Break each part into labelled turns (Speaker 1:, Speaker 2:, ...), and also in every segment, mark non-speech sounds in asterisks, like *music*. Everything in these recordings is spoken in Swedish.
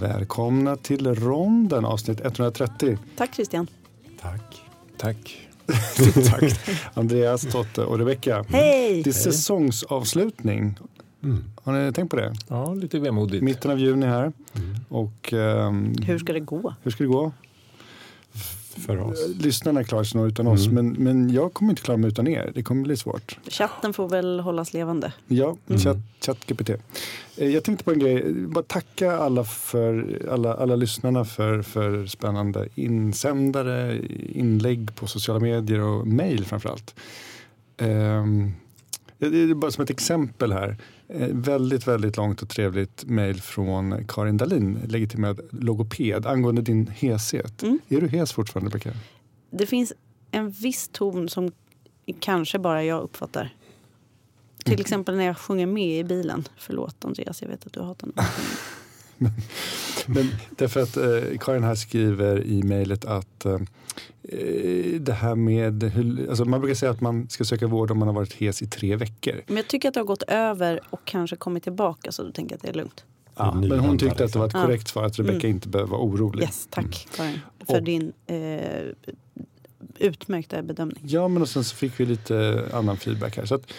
Speaker 1: Välkomna till Ronden avsnitt 130.
Speaker 2: Tack Christian.
Speaker 3: Tack.
Speaker 4: Tack. *laughs*
Speaker 1: Tack. Andreas, Totte och Rebecka.
Speaker 2: Hej!
Speaker 1: Det är säsongsavslutning.
Speaker 3: Mm.
Speaker 1: Har ni tänkt på det?
Speaker 4: Ja, lite vemodigt.
Speaker 1: Mitten av juni här.
Speaker 3: Mm.
Speaker 1: Och ehm,
Speaker 2: Hur ska det gå?
Speaker 1: hur ska det gå?
Speaker 3: För oss.
Speaker 1: Lyssnarna klarar sig nog utan oss,
Speaker 3: Mm.
Speaker 1: men, men jag kommer inte klara mig utan er. Det kommer bli svårt.
Speaker 2: Chatten får väl hållas levande.
Speaker 1: Ja,
Speaker 3: Mm.
Speaker 1: chatt, ChatGPT. Eh, Jag tänkte på en grej. Bara tacka alla, för, alla, alla lyssnarna för, för spännande insändare, inlägg på sociala medier och mejl framförallt. Um, det är bara som ett exempel här. Eh, väldigt, väldigt långt och trevligt mejl från Karin Dahlin, legitimerad logoped, angående din heshet.
Speaker 2: Mm.
Speaker 1: Är du hes fortfarande, Becka?
Speaker 2: Det finns en viss ton som kanske bara jag uppfattar. Till
Speaker 1: Mm.
Speaker 2: exempel när jag sjunger med i bilen. Förlåt Andreas, jag vet att du hatar när sjunger.
Speaker 1: Men därför att eh, Karin här skriver i mejlet att eh, det här med, hur, alltså man brukar säga att man ska söka vård om man har varit hes i tre veckor.
Speaker 2: Men jag tycker att det har gått över och kanske kommit tillbaka så då tänker jag att det är lugnt.
Speaker 1: Ja, men hon tyckte att det var ett korrekt svar, att Rebecka inte behöver vara orolig.
Speaker 2: Yes, tack Karin för
Speaker 1: Och-
Speaker 2: din eh, utmärkta bedömning.
Speaker 1: Ja, men och sen så fick vi lite annan feedback här. Så att,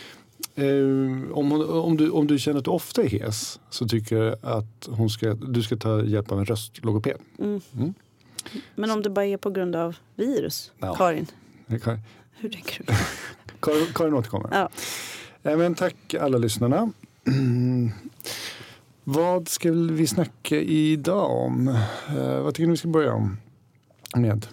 Speaker 1: eh, om, hon, om, du, om du känner att du ofta är hes så tycker jag att hon ska, du ska ta hjälp av en röstlogoped.
Speaker 2: Mm.
Speaker 1: Mm.
Speaker 2: Men om det bara är på grund av virus,
Speaker 1: Ja.
Speaker 2: Karin, hur tänker du? *laughs*
Speaker 1: Karin, Karin återkommer.
Speaker 2: Ja.
Speaker 1: Eh, Men tack alla lyssnarna. *clears throat* Vad ska vi snacka idag om? Eh, vad tycker ni vi ska börja om? med?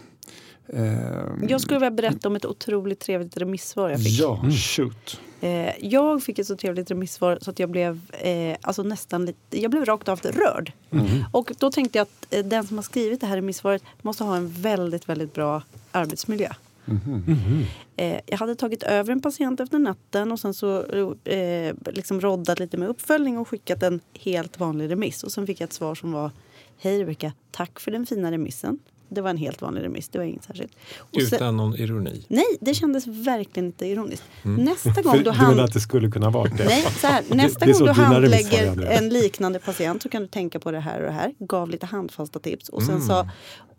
Speaker 1: Eh,
Speaker 2: Jag skulle vilja berätta om ett otroligt trevligt remissvar jag fick.
Speaker 1: Ja, shoot.
Speaker 2: Eh, jag fick ett så trevligt remissvar så att jag blev eh, alltså nästan lite, jag blev rakt av rörd.
Speaker 1: Mm.
Speaker 2: Och då tänkte jag att eh, den som har skrivit det här remissvaret måste ha en väldigt, väldigt bra arbetsmiljö.
Speaker 1: Mhm.
Speaker 2: Eh, jag hade tagit över en patient efter natten och sen så eh, liksom roddat lite med uppföljning och skickat en helt vanlig remiss. Och sen fick jag ett svar som var Hej Rebecka, tack för den fina remissen. Det var en helt vanlig remiss, det var inget särskilt. Och sen-
Speaker 4: Utan någon ironi.
Speaker 2: nej, det kändes verkligen inte ironiskt.
Speaker 4: Mm.
Speaker 2: Nästa gång
Speaker 3: du
Speaker 2: du
Speaker 3: menar
Speaker 2: hand...
Speaker 3: att det skulle kunna vara det?
Speaker 2: Nej, så här, *laughs* nästa
Speaker 3: det är
Speaker 2: gång
Speaker 3: så
Speaker 2: du handlägger
Speaker 3: det.
Speaker 2: en liknande patient så kan du tänka på det här och det här. Gav lite handfasta tips. Och sen
Speaker 3: Mm.
Speaker 2: sa,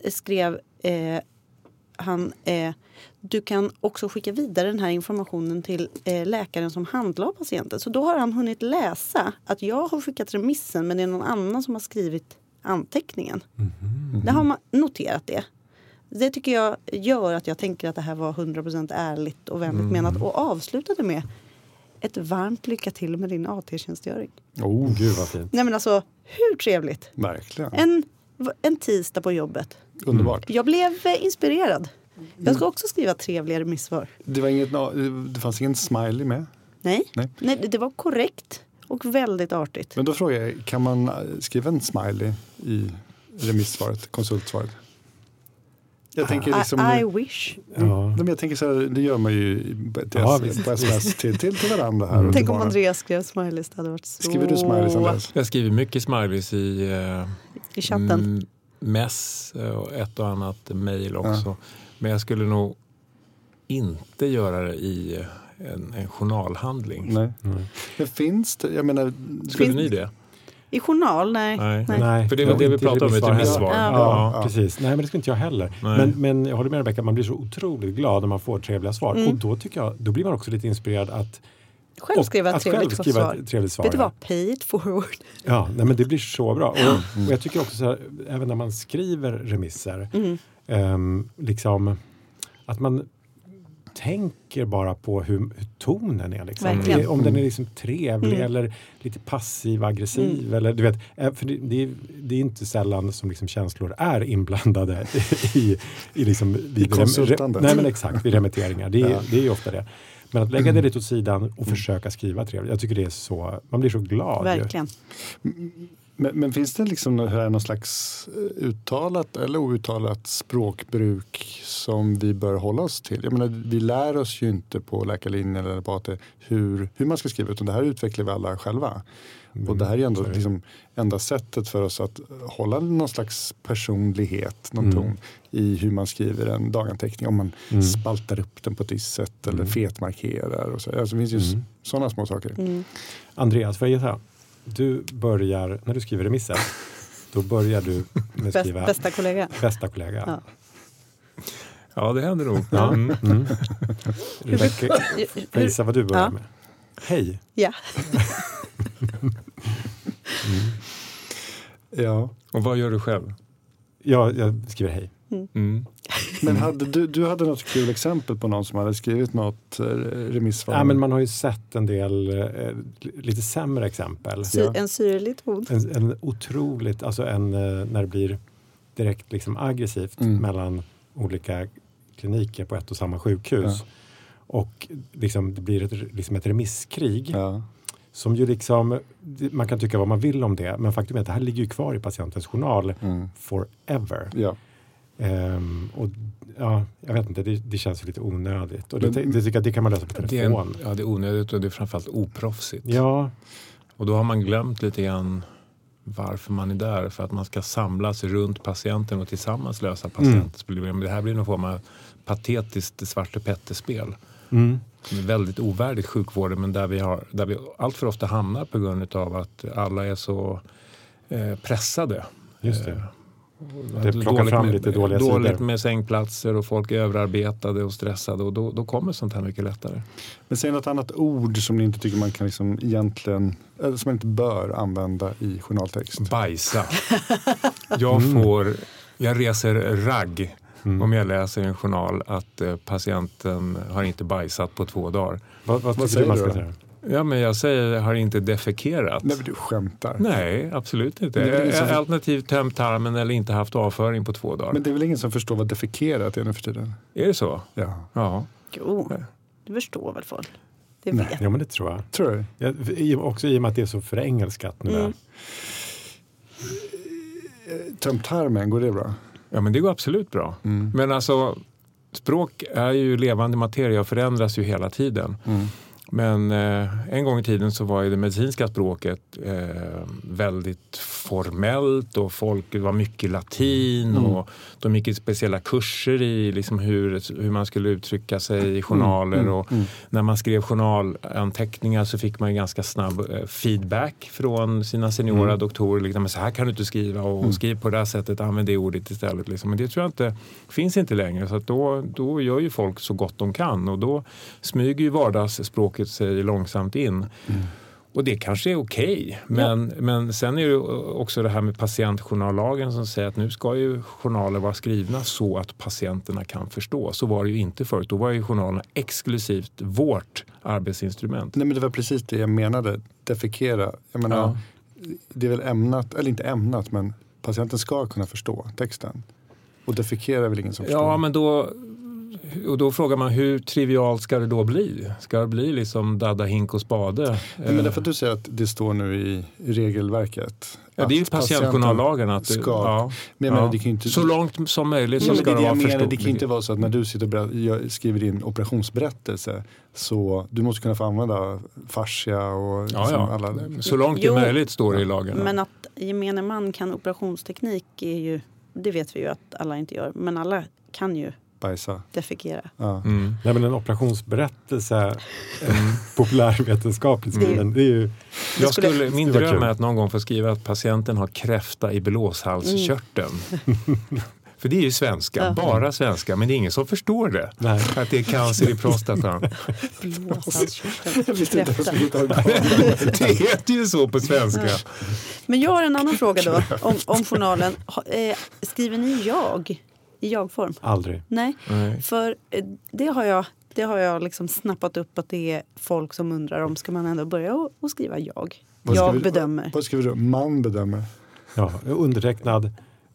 Speaker 2: skrev eh, han eh, du kan också skicka vidare den här informationen till eh, läkaren som handlar patienten. Så då har han hunnit läsa att jag har skickat remissen men det är någon annan som har skrivit anteckningen.
Speaker 3: Mhm.
Speaker 2: Det har man noterat det. Det tycker jag gör att jag tänker att det här var 100% ärligt och vänligt
Speaker 3: Mm.
Speaker 2: menat och avslutade med ett varmt lycka till med din AT-tjänstgöring.
Speaker 1: Oh,
Speaker 3: Gud vad fint.
Speaker 2: Nej men alltså, hur trevligt?
Speaker 1: verkligen.
Speaker 2: En, en tisdag på jobbet.
Speaker 1: Underbart.
Speaker 2: Jag blev eh, inspirerad. Jag ska också skriva trevliga remissvar.
Speaker 1: Det, var inget, det fanns ingen smiley med.
Speaker 2: Nej,
Speaker 1: Nej.
Speaker 2: Nej. det var korrekt och väldigt artigt.
Speaker 1: Men då frågar jag, kan man eh, skriva en smiley i remissvaret, konsultsvaret? Jag tänker liksom...
Speaker 2: I, I wish.
Speaker 3: Ja.
Speaker 1: Men jag tänker så här, det gör man ju i- på,
Speaker 3: Ja,
Speaker 1: på sms till, till, till varandra här.
Speaker 3: Mm.
Speaker 2: Tänk om. Andreas skrev smileys. Det hade varit så...
Speaker 1: Skriver du smileys Andreas?
Speaker 4: Jag skriver mycket smileys i eh,
Speaker 2: I chatten.
Speaker 4: mess och ett och annat mejl också. Men jag skulle nog inte göra det i en, en journalhandling.
Speaker 1: Nej.
Speaker 3: Mm.
Speaker 1: Men finns det, jag menar...
Speaker 4: Skulle
Speaker 2: Finns-
Speaker 4: ni det?
Speaker 2: I journal? Nej.
Speaker 4: Nej.
Speaker 2: Nej.
Speaker 4: För det var det vi pratade om i ett remissvar.
Speaker 2: Ja.
Speaker 3: Ja,
Speaker 1: Ja.
Speaker 3: precis. Nej, men det skulle inte jag heller. Men, men jag håller med Rebecka, man blir så otroligt glad när man får trevliga svar.
Speaker 2: Mm.
Speaker 3: Och då tycker jag, då blir man också lite inspirerad att,
Speaker 2: Själv jag ett
Speaker 3: att själv
Speaker 2: trevligt
Speaker 3: skriva
Speaker 2: svar.
Speaker 3: trevligt svar.
Speaker 2: Vet du vad? Pay it forward.
Speaker 3: Ja, nej, men det blir så bra. Och, och jag tycker också så här, även när man skriver remisser,
Speaker 2: Mm.
Speaker 3: ehm, liksom att man tänker bara på hur, hur tonen är. Liksom.
Speaker 2: Verkligen.
Speaker 3: Eh, Om den är liksom trevlig
Speaker 2: Mm.
Speaker 3: eller lite passiv aggressiv. Eller, du vet, eh, för det, det, är, det är inte sällan som liksom känslor är inblandade *laughs* i, i, liksom, vid rem-
Speaker 1: konsultandet.
Speaker 3: nej, men exakt, vid remitteringar. Det, är-
Speaker 1: Ja.
Speaker 3: det är ju ofta det. Men att lägga det lite åt sidan och försöka skriva trevligt. Jag tycker det är så, man blir så glad. ju.
Speaker 1: Men, men finns det liksom här någon slags eh, uttalat eller outtalat språkbruk som vi bör hålla oss till? Jag menar, vi lär oss ju inte på läkarlinjen eller på AT hur, hur man ska skriva utan det här utvecklar vi alla själva. Och det här är ändå liksom enda sättet för oss att hålla någon slags personlighet, någon
Speaker 3: Mm.
Speaker 1: ton i hur man skriver en daganteckning. Om man
Speaker 3: Mm.
Speaker 1: spaltar upp den på ett visst sätt eller
Speaker 3: Mm.
Speaker 1: fetmarkerar. Och så. Alltså, det finns ju
Speaker 3: Mm.
Speaker 1: sådana små saker.
Speaker 2: Mm.
Speaker 3: Andreas, får jag gissa? Du börjar, när du skriver remisser, då börjar du med att skriva
Speaker 2: bästa kollega.
Speaker 3: bästa kollega.
Speaker 2: Ja.
Speaker 4: Ja, det händer nog.
Speaker 3: Ja.
Speaker 4: Mm.
Speaker 3: Mm. Rebecka, får gissa vad du börjar
Speaker 2: Ja.
Speaker 3: med? Hej! *laughs*
Speaker 2: ja.
Speaker 1: Ja.
Speaker 4: Och vad gör du själv?
Speaker 3: Ja, jag skriver hej.
Speaker 4: Mm.
Speaker 1: Men hade du, du hade något kul exempel på någon som hade skrivit något eh, remissvar?
Speaker 3: Ja, men man har ju sett en del eh, lite sämre exempel.
Speaker 2: Sy, en syrlig ton.
Speaker 3: En, en otroligt, alltså en, eh, när det blir direkt liksom aggressivt
Speaker 1: Mm.
Speaker 3: mellan olika kliniker på ett och samma sjukhus.
Speaker 1: Ja.
Speaker 3: Och liksom, det blir ett, liksom ett remisskrig
Speaker 1: Ja.
Speaker 3: som ju liksom, man kan tycka vad man vill om det, men faktum är att det här ligger ju kvar i patientens journal
Speaker 1: Mm.
Speaker 3: forever. Ehm, och ja, jag vet inte, det, det känns lite onödigt. Och det, det, tycker jag, det kan man lösa på
Speaker 4: Det är,
Speaker 3: telefon.
Speaker 4: ja, det är onödigt och det är framförallt oproffsigt.
Speaker 3: Ja,
Speaker 4: Och då har man glömt lite grann varför man är där. För att man ska samlas runt patienten och tillsammans lösa patientens problem. Det här blir någon form av patetiskt Svarte Petter-spel.
Speaker 3: mm.
Speaker 4: Som är väldigt ovärdigt sjukvården men där vi, har, där vi allt för ofta hamnar på grund av att alla är så eh, pressade.
Speaker 3: just det.
Speaker 4: Eh,
Speaker 3: Det plockar fram
Speaker 4: med,
Speaker 3: lite dåliga
Speaker 4: Dåligt
Speaker 3: sidor.
Speaker 4: med sängplatser och folk är överarbetade och stressade och då, då kommer sånt här mycket lättare.
Speaker 1: Men säg något annat ord som ni inte tycker man kan liksom egentligen, eller som man inte bör använda i journaltext.
Speaker 4: Bajsa. *laughs* Jag får, jag reser ragg
Speaker 3: Mm.
Speaker 4: om jag läser i en journal att eh, patienten har inte bajsat på två dagar.
Speaker 3: Vad, vad, tycker
Speaker 1: säger
Speaker 3: man
Speaker 1: du
Speaker 3: ska
Speaker 1: då?
Speaker 3: säga?
Speaker 4: Ja, men jag säger har inte defekerat.
Speaker 1: Nej men du skämtar.
Speaker 4: Nej, absolut inte.
Speaker 1: Som-
Speaker 4: Alternativt tömt tarmen eller inte haft avföring på två dagar.
Speaker 1: Men det är väl ingen som förstår vad defekerat är nu för tiden?
Speaker 4: Är det så?
Speaker 1: Ja.
Speaker 4: Ja.
Speaker 2: Jo, det förstår väl folk. Det
Speaker 1: Nej.
Speaker 2: vet.
Speaker 3: Ja, men det tror jag.
Speaker 1: Tror du?
Speaker 3: Ja, också i och med att det är så förengelskat nu.
Speaker 2: Mm.
Speaker 1: Tömt tarmen, går det bra?
Speaker 4: ja, men det går absolut bra.
Speaker 1: Mm.
Speaker 4: Men alltså, språk är ju levande materia och förändras ju hela tiden.
Speaker 1: Mm.
Speaker 4: Men eh, en gång i tiden så var ju det medicinska språket eh, väldigt formellt och folk, det var mycket latin
Speaker 1: Mm.
Speaker 4: och de gick i speciella kurser i liksom hur, hur man skulle uttrycka sig i journaler.
Speaker 1: Mm.
Speaker 4: Och
Speaker 1: Mm.
Speaker 4: när man skrev journalanteckningar så fick man ganska snabb eh, feedback från sina seniora
Speaker 1: Mm.
Speaker 4: doktorer. Liksom, "Men så här kan du inte skriva och
Speaker 1: Mm.
Speaker 4: skriv på det här sättet, använd det ordet istället. Liksom. Men det tror jag inte finns inte längre. Så då, då gör ju folk så gott de kan och då smyger ju vardagsspråket sig långsamt in.
Speaker 1: Mm.
Speaker 4: Och det kanske är okej. Men, men sen är det också det här med patientjournallagen som säger att nu ska ju journaler vara skrivna så att patienterna kan förstå. Så var det ju inte förut. Då var ju journalerna exklusivt vårt arbetsinstrument.
Speaker 1: Nej men det var precis det jag menade. Defekera. Jag menar,
Speaker 4: Ja.
Speaker 1: Det är väl ämnat, eller inte ämnat, men patienten ska kunna förstå texten. Och defekera är väl ingen som förstår?
Speaker 4: Ja, men då, och då frågar man hur trivialt ska det då bli? Ska det bli liksom dadda, hink och spade?
Speaker 1: Men därför att du säger att det står nu i regelverket.
Speaker 4: ja, det är ju patientjournallagen. Att,
Speaker 1: ska-
Speaker 4: ja,
Speaker 1: Men menar,
Speaker 4: ja.
Speaker 1: det kan inte,
Speaker 4: Så långt som möjligt så
Speaker 1: Ja, men
Speaker 4: ska
Speaker 1: det,
Speaker 4: det vara
Speaker 1: menar, det kan ju
Speaker 4: förståeligt.
Speaker 1: inte vara så att när du sitter och skriver din operationsberättelse så du måste kunna få använda fascia och
Speaker 4: Ja,
Speaker 1: liksom
Speaker 4: ja.
Speaker 1: alla...
Speaker 4: Så långt det är möjligt står det i lagen.
Speaker 2: Men att gemene man kan operationsteknik är ju, det vet vi ju att alla inte gör. Men alla kan ju
Speaker 1: bajsa.
Speaker 2: defekera.
Speaker 1: Ja.
Speaker 4: Mm.
Speaker 3: Nej, men en operationsberättelse, populärvetenskapligt
Speaker 1: Mm.
Speaker 3: skriven, det är ju...
Speaker 4: Jag
Speaker 2: skulle-
Speaker 4: skulle, min dröm är att någon gång få skriva att patienten har kräfta i blåshalskörteln. *laughs* För det är ju svenska,
Speaker 2: Ja.
Speaker 4: bara svenska, men det är ingen som förstår det.
Speaker 3: Nej.
Speaker 4: Att det är cancer i prostatan. *laughs* *laughs* Det heter ju så på svenska.
Speaker 2: Men jag har en annan fråga då om, om journalen. Eh, skriver ni jag i jag-form?
Speaker 3: Aldrig.
Speaker 2: Nej,
Speaker 4: Nej.
Speaker 2: för eh, det har jag, det har jag liksom snappat upp att det är folk som undrar om ska man ändå börja och, och skriva jag.
Speaker 1: Vad
Speaker 2: Jag
Speaker 1: vi-
Speaker 2: bedömer.
Speaker 1: Vad skriver du? Man bedömer.
Speaker 3: Ja, undertecknad,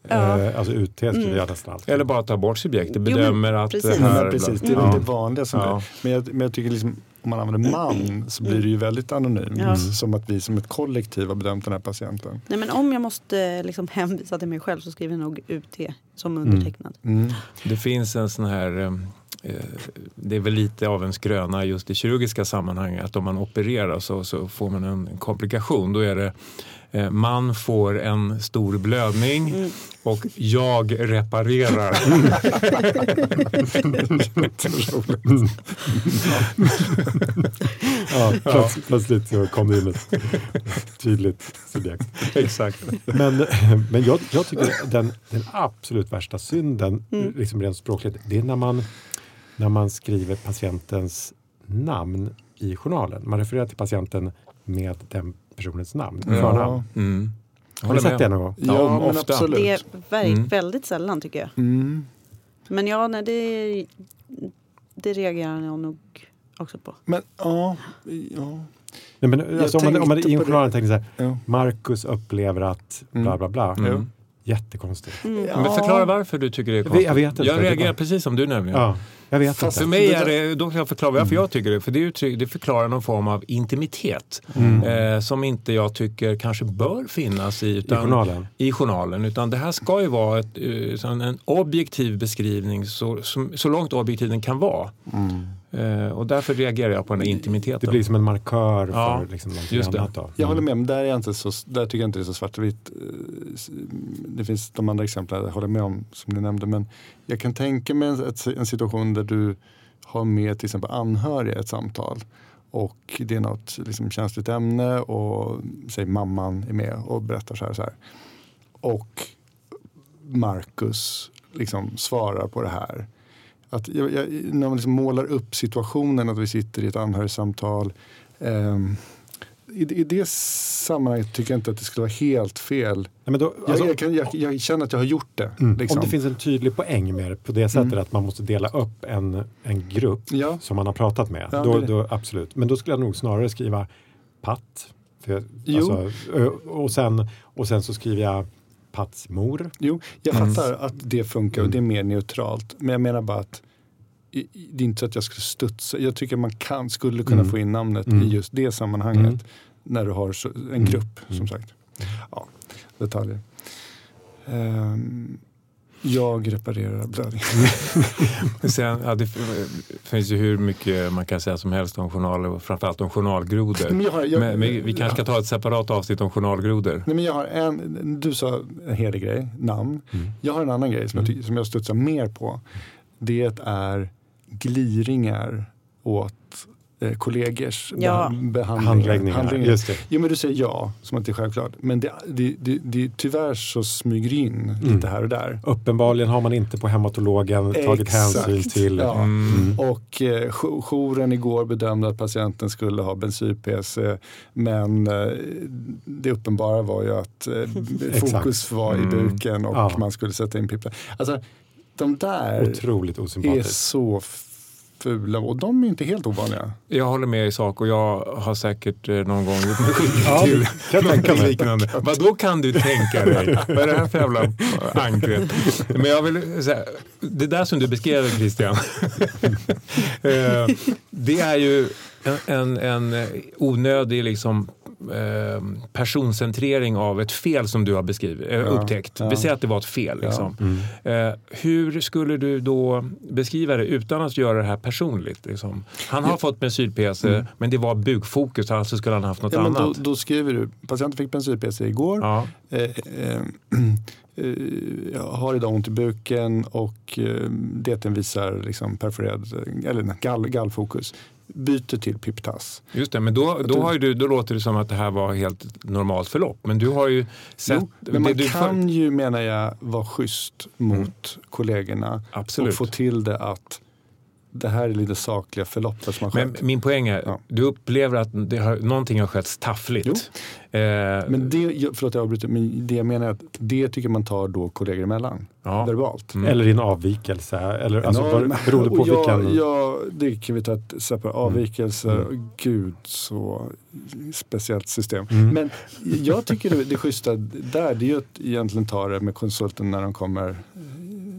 Speaker 2: Ja.
Speaker 3: eh, alltså UT skriver
Speaker 2: Mm.
Speaker 3: jag nästan alltid.
Speaker 4: Eller bara ta bort subjektet,
Speaker 2: men
Speaker 4: bedömer att
Speaker 2: precis.
Speaker 4: det
Speaker 1: Ja,
Speaker 4: här...
Speaker 1: men precis, det är
Speaker 4: Ja.
Speaker 1: väl det vanliga som
Speaker 4: Ja.
Speaker 1: är. Men jag, men jag tycker liksom, om man använder man så blir det ju väldigt anonymt.
Speaker 2: Ja.
Speaker 1: Som att vi som ett kollektiv har bedömt den här patienten.
Speaker 2: Nej, men om jag måste eh, liksom *laughs* hänvisa till mig själv så skriver jag nog UT som undertecknad.
Speaker 1: Mm.
Speaker 4: Det finns en sån här, eh, det är väl lite av en skröna just i kirurgiska sammanhang att om man opererar så, så får man en komplikation. Då är det eh, man får en stor blödning
Speaker 2: Mm.
Speaker 4: och jag reparerar. *laughs*
Speaker 3: Ja, plöts, plötsligt så kom det in ett tydligt subjekt.
Speaker 4: Exakt.
Speaker 3: Men, men jag, jag tycker den, den absolut värsta synden, liksom rent språkligt, det är när man, när man skriver patientens namn i journalen. Man refererar till patienten med den personens namn, förnamn.
Speaker 4: Mm.
Speaker 3: Har ni sett det någon gång?
Speaker 1: Ja,
Speaker 4: Ja,
Speaker 1: men
Speaker 4: ofta.
Speaker 1: absolut.
Speaker 2: Det är
Speaker 4: Mm.
Speaker 2: väldigt sällan tycker jag.
Speaker 1: Mm.
Speaker 2: Men ja, nej, det, det reagerar jag nog också på.
Speaker 1: Men ja, ja,
Speaker 3: Nej, men, alltså, om, man, om man i
Speaker 1: på
Speaker 3: journalen tänker så här,
Speaker 1: ja.
Speaker 3: Marcus upplever att bla bla bla.
Speaker 4: Mm.
Speaker 3: Jättekonstigt.
Speaker 2: Mm.
Speaker 4: Men förklara varför du tycker det är konstigt.
Speaker 3: Jag vet inte.
Speaker 4: Jag reagerar precis som du nämligen.
Speaker 3: Ja, jag vet
Speaker 1: Fast
Speaker 4: För
Speaker 3: inte.
Speaker 4: mig är det, då kan jag förklara varför jag tycker det. För det, uttryck, det förklarar någon form av intimitet
Speaker 3: Mm.
Speaker 4: eh, som inte jag tycker kanske bör finnas i,
Speaker 3: I
Speaker 4: utan,
Speaker 3: journalen.
Speaker 4: i journalen. Utan det här ska ju vara ett, eh, en objektiv beskrivning så, som, så långt objektiv den kan vara.
Speaker 1: Mm.
Speaker 4: Eh, och därför reagerar jag på den här intimiteten.
Speaker 3: Det blir som en markör
Speaker 4: Ja,
Speaker 3: för liksom någonting
Speaker 4: just det.
Speaker 3: annat. Då.
Speaker 1: Jag håller med, men där, är jag inte så, där tycker jag inte det är så svartvitt. Eh, s- Det finns de andra exemplen jag håller med om som du nämnde. Men jag kan tänka mig en situation där du har med till exempel anhöriga i ett samtal. Och det är något liksom, känsligt ämne och säg mamman är med och berättar så här. Så här. Och Marcus liksom svarar på det här. Att jag, jag, när man liksom målar upp situationen att vi sitter i ett anhörigsamtal. ehm, i, I det sammanhanget tycker jag inte att det skulle vara helt fel.
Speaker 3: Nej, men då,
Speaker 1: Jag,
Speaker 3: alltså,
Speaker 1: jag, jag, jag känner att jag har gjort det.
Speaker 3: mm,
Speaker 1: liksom.
Speaker 3: Om det finns en tydlig poäng med det på det sättet
Speaker 1: Mm.
Speaker 3: att man måste dela upp en, en grupp
Speaker 1: Ja.
Speaker 3: som man har pratat med.
Speaker 1: Ja,
Speaker 3: då, då, absolut. Men då skulle jag nog snarare skriva patt. För, alltså, och, sen, och sen så skriver jag Patts mor.
Speaker 1: Jo, jag
Speaker 4: Mm.
Speaker 1: fattar att det funkar och det är mer neutralt. Men jag menar bara att det är inte så att jag skulle studsa. Jag tycker man kan, skulle kunna
Speaker 3: Mm.
Speaker 1: få in namnet
Speaker 3: Mm.
Speaker 1: i just det sammanhanget.
Speaker 3: Mm.
Speaker 1: När du har en
Speaker 3: Mm.
Speaker 1: grupp som
Speaker 3: Mm.
Speaker 1: sagt. Ja, detaljer. Ehm, jag reparerar blödningar. *laughs*
Speaker 4: Sen, ja, det finns ju hur mycket man kan säga som helst om journaler och framförallt om journalgrodor.
Speaker 1: Men jag har- jag-
Speaker 4: men, men vi kanske ska ta ett separat avsnitt om journalgrodor.
Speaker 1: Nej, men jag har en, du sa en helig grej, namn.
Speaker 3: Mm.
Speaker 1: Jag har en annan grej som, jag, ty- som jag studsar mer på. Det är gliringar åt eh, kollegors
Speaker 2: Ja.
Speaker 1: beha- behandlingar.
Speaker 3: Handläggningar. Just det.
Speaker 1: Jo men du säger ja, som att det är självklart. Men det, det, det, det, tyvärr så smyger in lite
Speaker 3: Mm.
Speaker 1: här och där.
Speaker 3: Uppenbarligen har man inte på hematologen tagit
Speaker 1: Exakt.
Speaker 3: hänsyn till...
Speaker 1: Ja.
Speaker 4: Mm.
Speaker 1: Och eh, jou- jouren igår bedömde att patienten skulle ha bensyr-PC men eh, det uppenbara var ju att eh, *laughs* fokus var i
Speaker 4: Mm.
Speaker 1: buken och
Speaker 3: Ja.
Speaker 1: man skulle sätta in pipplar. Alltså de där
Speaker 3: Otroligt
Speaker 1: är så fula och de är inte helt ovanliga.
Speaker 4: Jag håller med i sak och jag har säkert eh, någon gång gjort mig skyldig *laughs*
Speaker 3: Ja,
Speaker 4: till
Speaker 3: kan tänka mig.
Speaker 4: liknande. Vad då kan du tänka dig? *laughs* Vad är det här för jävla angrepp? Men jag vill säga, det där som du beskrev Christian, *laughs* eh, det är ju en, en, en onödig liksom, eh, personcentrering av ett fel som du har beskrivit, eh, upptäckt.
Speaker 1: ja.
Speaker 4: Vi säger att det var ett fel. Liksom.
Speaker 3: Mm.
Speaker 4: Eh, hur skulle du då beskriva det utan att göra det här personligt? Liksom? Han har fått bensyl-PC men det var bukfokus, alltså skulle han haft något
Speaker 1: Ja, men då,
Speaker 4: annat.
Speaker 1: då skriver du, patienten fick bensyr-PC igår.
Speaker 4: Ja.
Speaker 1: Eh, eh, jag har idag ont i buken och DTn visar liksom perforerad, eller gall, gallfokus. Byter till Piptas.
Speaker 4: Just det, men då, då, har ju du, då låter det som att det här var helt normalt förlopp. Men du har ju sett...
Speaker 1: Jo, men man kan ju, menar jag, vara schysst mot kollegorna
Speaker 4: Absolut.
Speaker 1: och få till det att det här är lite sakliga förloppet som har
Speaker 4: Men
Speaker 1: skett.
Speaker 4: min poäng är,
Speaker 1: Ja.
Speaker 4: du upplever att det har, någonting har skett taffligt.
Speaker 1: Jo.
Speaker 4: Eh,
Speaker 1: Men det, jag- förlåt jag avbryter, men det jag menar är att det tycker man tar då kollegor emellan.
Speaker 4: Ja.
Speaker 1: Verbalt.
Speaker 4: Mm.
Speaker 3: Eller i en avvikelse. Eller, alltså,
Speaker 1: Ja,
Speaker 3: var,
Speaker 1: men-
Speaker 3: beroende på
Speaker 1: och ja,
Speaker 3: vilken...
Speaker 1: Ja, det kan vi ta ett separat avvikelser.
Speaker 3: Mm.
Speaker 1: Gud, så speciellt system.
Speaker 3: Mm.
Speaker 1: Men jag tycker det, det schyssta där det är ju att egentligen ta det med konsulten när de kommer eh,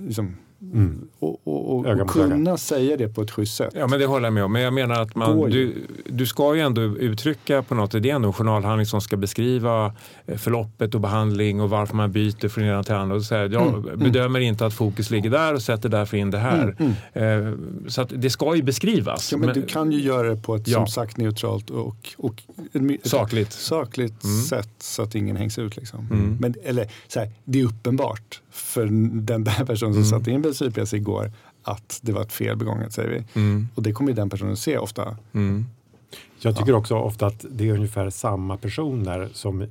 Speaker 1: liksom,
Speaker 3: Mm.
Speaker 1: Och, och, och, och kunna säga det på ett schysst sätt.
Speaker 4: Ja, men det håller jag med om. Men jag menar att man, du, du ska ju ändå uttrycka på något sätt, det är ändå en journalhandling som ska beskriva eh, förloppet och behandling och varför man byter från ena till andra. Och säga, jag
Speaker 1: Mm,
Speaker 4: bedömer inte att fokus ligger där och sätter därför in det här.
Speaker 1: Mm,
Speaker 4: Eh, så att det ska ju beskrivas.
Speaker 1: Ja, men
Speaker 4: men-
Speaker 1: du kan ju göra det på ett
Speaker 4: Ja.
Speaker 1: som sagt neutralt och, och ett,
Speaker 4: Sakligt.
Speaker 1: sakligt
Speaker 4: Mm.
Speaker 1: sätt så att ingen hängs ut. Liksom.
Speaker 4: Mm.
Speaker 1: Men, eller så här, det är uppenbart för den där personen som
Speaker 4: Mm.
Speaker 1: satte in bensinpjäs igår att det var ett fel begånget säger vi.
Speaker 4: Mm,
Speaker 1: Och det kommer ju den personen se ofta.
Speaker 4: mm.
Speaker 3: Jag tycker också ofta att det är ungefär samma personer som eh,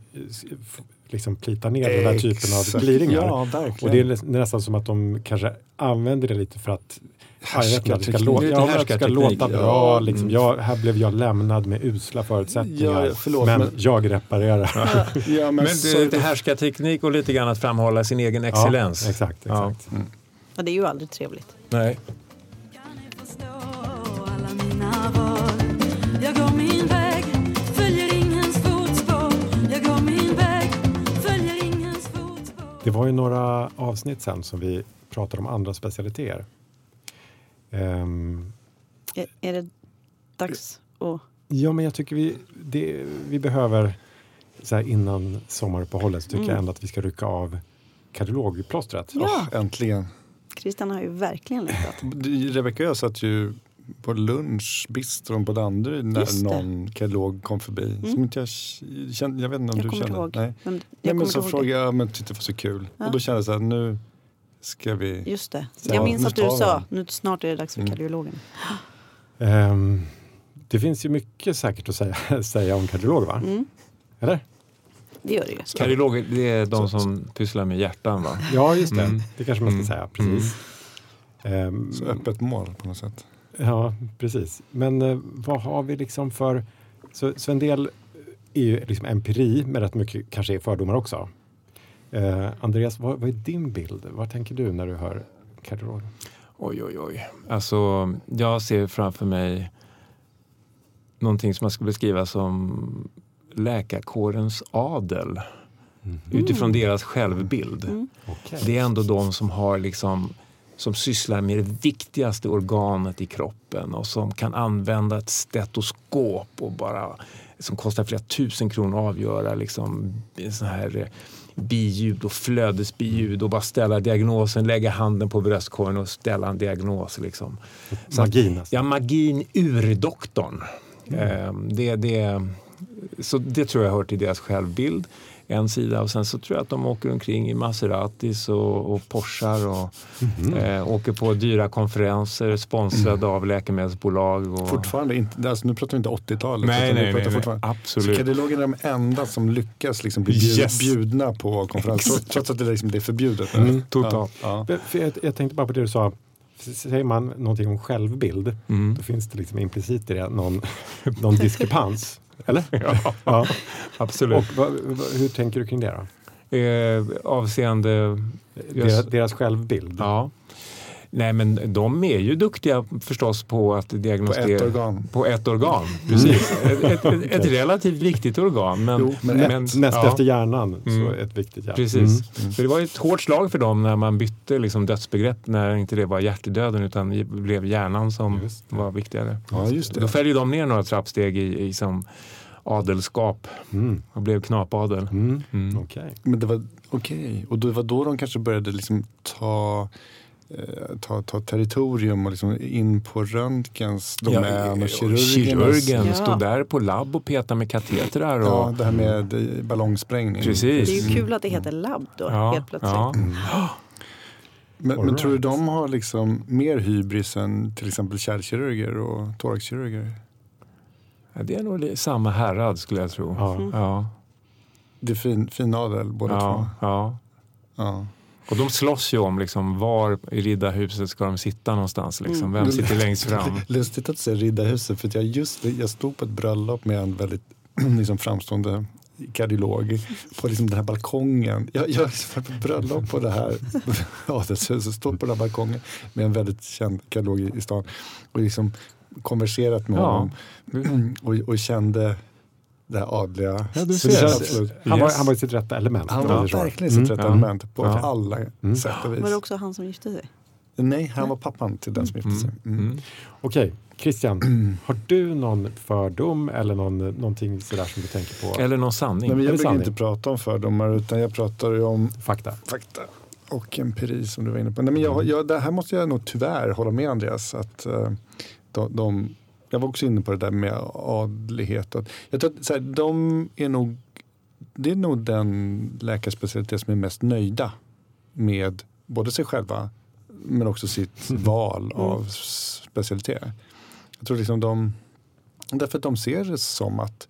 Speaker 3: liksom plitar ner den här typen av
Speaker 1: Exakt.
Speaker 3: gliringar.
Speaker 1: Ja, verkligen.
Speaker 3: Och det är nä- nästan som att de kanske använder det lite för att Ja, det ska,
Speaker 1: Härskarteknik.
Speaker 3: låta,
Speaker 4: Lite
Speaker 3: ja, ska
Speaker 4: härskarteknik,
Speaker 3: låta
Speaker 4: ja.
Speaker 3: bra. Liksom.
Speaker 4: Mm.
Speaker 3: Jag, här blev jag lämnad med usla förutsättningar.
Speaker 1: Ja, förlåt,
Speaker 3: men,
Speaker 1: men-
Speaker 3: jag reparerar.
Speaker 1: Ja, men,
Speaker 4: Men det, det härskar teknik och lite grann att framhålla sin egen excellens.
Speaker 3: Ja, exakt.
Speaker 4: Ja.
Speaker 2: Ja, det är ju aldrig trevligt.
Speaker 4: Nej.
Speaker 3: Det var ju några avsnitt sen som vi pratade om andra specialiteter. Ehm,
Speaker 2: Är, är det dags att...
Speaker 3: ja, men jag tycker vi, det, vi behöver, så här innan sommaruppehållet, så tycker jag ändå att vi ska rycka av kardiologplåstret.
Speaker 2: Ja.
Speaker 1: Åh, äntligen.
Speaker 2: Christian har ju verkligen längtat. *laughs*
Speaker 1: Rebecka och jag satt ju på lunch, bistron på Danderyd när någon kardiolog kom förbi. Som inte jag kände, jag vet inte om
Speaker 2: Jag
Speaker 1: du kände?
Speaker 2: ihåg.
Speaker 1: Nej.
Speaker 2: Men
Speaker 1: Nej,
Speaker 2: jag
Speaker 1: men
Speaker 2: kommer
Speaker 1: så frågade jag, men tyckte det var så kul.
Speaker 2: Ja.
Speaker 1: Och då kände jag så här, nu ska vi...
Speaker 2: Just det.
Speaker 1: Ja,
Speaker 2: Jag minns att du sa, nu snart är det dags för
Speaker 1: Mm.
Speaker 2: kardiologen.
Speaker 3: Ehm, det finns ju mycket säkert att säga, *laughs* säga om kardiologer, va?
Speaker 2: Mm.
Speaker 3: Eller?
Speaker 2: Det gör det ju.
Speaker 4: Kardiologer, det är de som pysslar med hjärtan va?
Speaker 3: Ja, just det.
Speaker 4: Mm.
Speaker 3: Det kanske man ska
Speaker 4: Mm.
Speaker 3: säga. Precis. Ehm,
Speaker 1: Så öppet mål på något sätt.
Speaker 3: Ja, precis. Men eh, vad har vi liksom för... Så, så en del är ju liksom empiri, men rätt mycket kanske är fördomar också. Eh, Andreas, vad, vad är din bild? Vad tänker du när du hör kardiolog?
Speaker 4: Oj, oj, oj. Alltså, jag ser framför mig någonting som jag skulle beskriva som läkarkårens adel. Utifrån deras självbild.
Speaker 2: Mm.
Speaker 3: Okej.
Speaker 4: Det är ändå de som har liksom som sysslar med det viktigaste organet i kroppen och som kan använda ett stetoskop och bara som kostar flera tusen kronor att avgöra liksom sån här eh, biljud och flödesbiljud och bara ställa diagnosen, lägga handen på bröstkorgen och ställa en diagnos. Liksom. Så att-
Speaker 3: Magin alltså.
Speaker 4: Ja, magin ur doktorn. Eh, det, det, så det tror jag hör till deras självbild. En sida och sen så tror jag att de åker omkring i Maseratis och, och Porschar och eh, åker på dyra konferenser sponsrade av läkemedelsbolag. Och...
Speaker 1: Fortfarande inte, alltså nu pratar vi inte 80-talet.
Speaker 4: Nej, nej, nej, nej. absolut.
Speaker 1: kardiologer är de enda som lyckas liksom bli bjud,
Speaker 4: Yes.
Speaker 1: bjudna på konferens trots, trots att det, liksom, det är förbjudet.
Speaker 4: Mm, totalt.
Speaker 1: Ja,
Speaker 3: för Jag, jag tänkte bara på det du sa. Säger man någonting om självbild,
Speaker 4: Mm.
Speaker 3: då finns det liksom implicit i det någon, *laughs* någon diskrepans. Eller? *laughs*
Speaker 4: Ja,
Speaker 3: Ja.
Speaker 4: absolut.
Speaker 3: Och vad, vad, hur tänker du kring det då?
Speaker 4: eh, avseende...
Speaker 3: Deras, deras självbild?
Speaker 4: Ja. Nej, men de är ju duktiga förstås på att
Speaker 1: På
Speaker 4: diagnostisera.
Speaker 1: ett organ.
Speaker 4: På ett organ, precis. Ett, ett, ett, ett relativt viktigt organ. Men,
Speaker 1: Jo, men
Speaker 3: Näst, näst
Speaker 4: ja,
Speaker 3: efter hjärnan, så
Speaker 4: Mm.
Speaker 3: ett viktigt hjärta.
Speaker 4: Precis.
Speaker 3: Mm.
Speaker 4: Så det var ett hårt slag för dem när man bytte liksom dödsbegrepp när inte det var hjärtedöden utan det blev hjärnan som var viktigare.
Speaker 1: Ja, just
Speaker 4: Då
Speaker 1: det.
Speaker 4: fällde de ner några trappsteg i, i som adelskap
Speaker 3: Mm.
Speaker 4: och blev knapadel.
Speaker 3: Mm.
Speaker 4: Mm.
Speaker 3: Okej.
Speaker 1: Men det var okej. Och det var då de kanske började liksom ta, eh, ta, ta territorium och liksom in på röntgens domän och kirurgernas.
Speaker 4: kirurgen
Speaker 2: Ja.
Speaker 4: stod där på labb och petade med katetrar. Och,
Speaker 1: Ja, det här med eh, ballongsprängning.
Speaker 4: Precis.
Speaker 2: Det är ju kul att det heter labb då,
Speaker 4: Ja,
Speaker 2: helt plötsligt.
Speaker 4: ja.
Speaker 1: Men,
Speaker 3: All
Speaker 1: men tror du
Speaker 3: right.
Speaker 1: de har liksom mer hybris än till exempel kärlkirurger och thoraxkirurger?
Speaker 4: Ja, det är nog samma härad skulle jag tro.
Speaker 3: Ja.
Speaker 4: Ja,
Speaker 1: Det är fin, fin adel båda
Speaker 4: ja,
Speaker 1: två.
Speaker 4: ja.
Speaker 1: Ja.
Speaker 4: Och de slåss ju om liksom, var i riddarhuset ska de sitta någonstans. Liksom. Vem sitter längst fram? *laughs*
Speaker 1: Lustigt att säga Riddarhuset för att jag, just, jag stod på ett bröllop med en väldigt *clears throat* liksom, framstående kardiolog på liksom den här balkongen. Jag, jag var på ett bröllop på det här *laughs* adelshuset, stod på den här balkongen med en väldigt känd kardiolog i, i stan och liksom konverserat med
Speaker 4: Ja.
Speaker 1: honom och, och kände det här adliga.
Speaker 4: Ja, du ser.
Speaker 1: Absolut.
Speaker 3: han, var,
Speaker 4: Yes.
Speaker 3: han var i sitt rätta element.
Speaker 1: Han var verkligen sitt
Speaker 3: Mm.
Speaker 1: rätta
Speaker 4: Ja.
Speaker 1: element på
Speaker 4: Ja.
Speaker 1: alla
Speaker 3: Mm.
Speaker 1: sätt och vis.
Speaker 2: Var det också han som gifte sig?
Speaker 1: Nej, han var pappan till den som gifte sig.
Speaker 4: Mm.
Speaker 1: Mm.
Speaker 4: Mm.
Speaker 3: Okej, Christian, *clears throat* har du någon fördom eller någon, någonting sådär som du tänker på?
Speaker 4: Eller någon sanning.
Speaker 1: Nej, men jag brukar inte prata om fördomar utan jag pratar ju om
Speaker 3: Fakta?
Speaker 1: fakta och empiri som du var inne på. Nej, men jag, jag, det här måste jag nog tyvärr hålla med Andreas. Att, eh, de, de, jag var också inne på det där med adlighet. Jag tror att så här, de är nog, det är nog den läkarspecialitet som är mest nöjda med både sig själva men också sitt *laughs* val av specialitet. Jag tror liksom de Därför att de ser det som att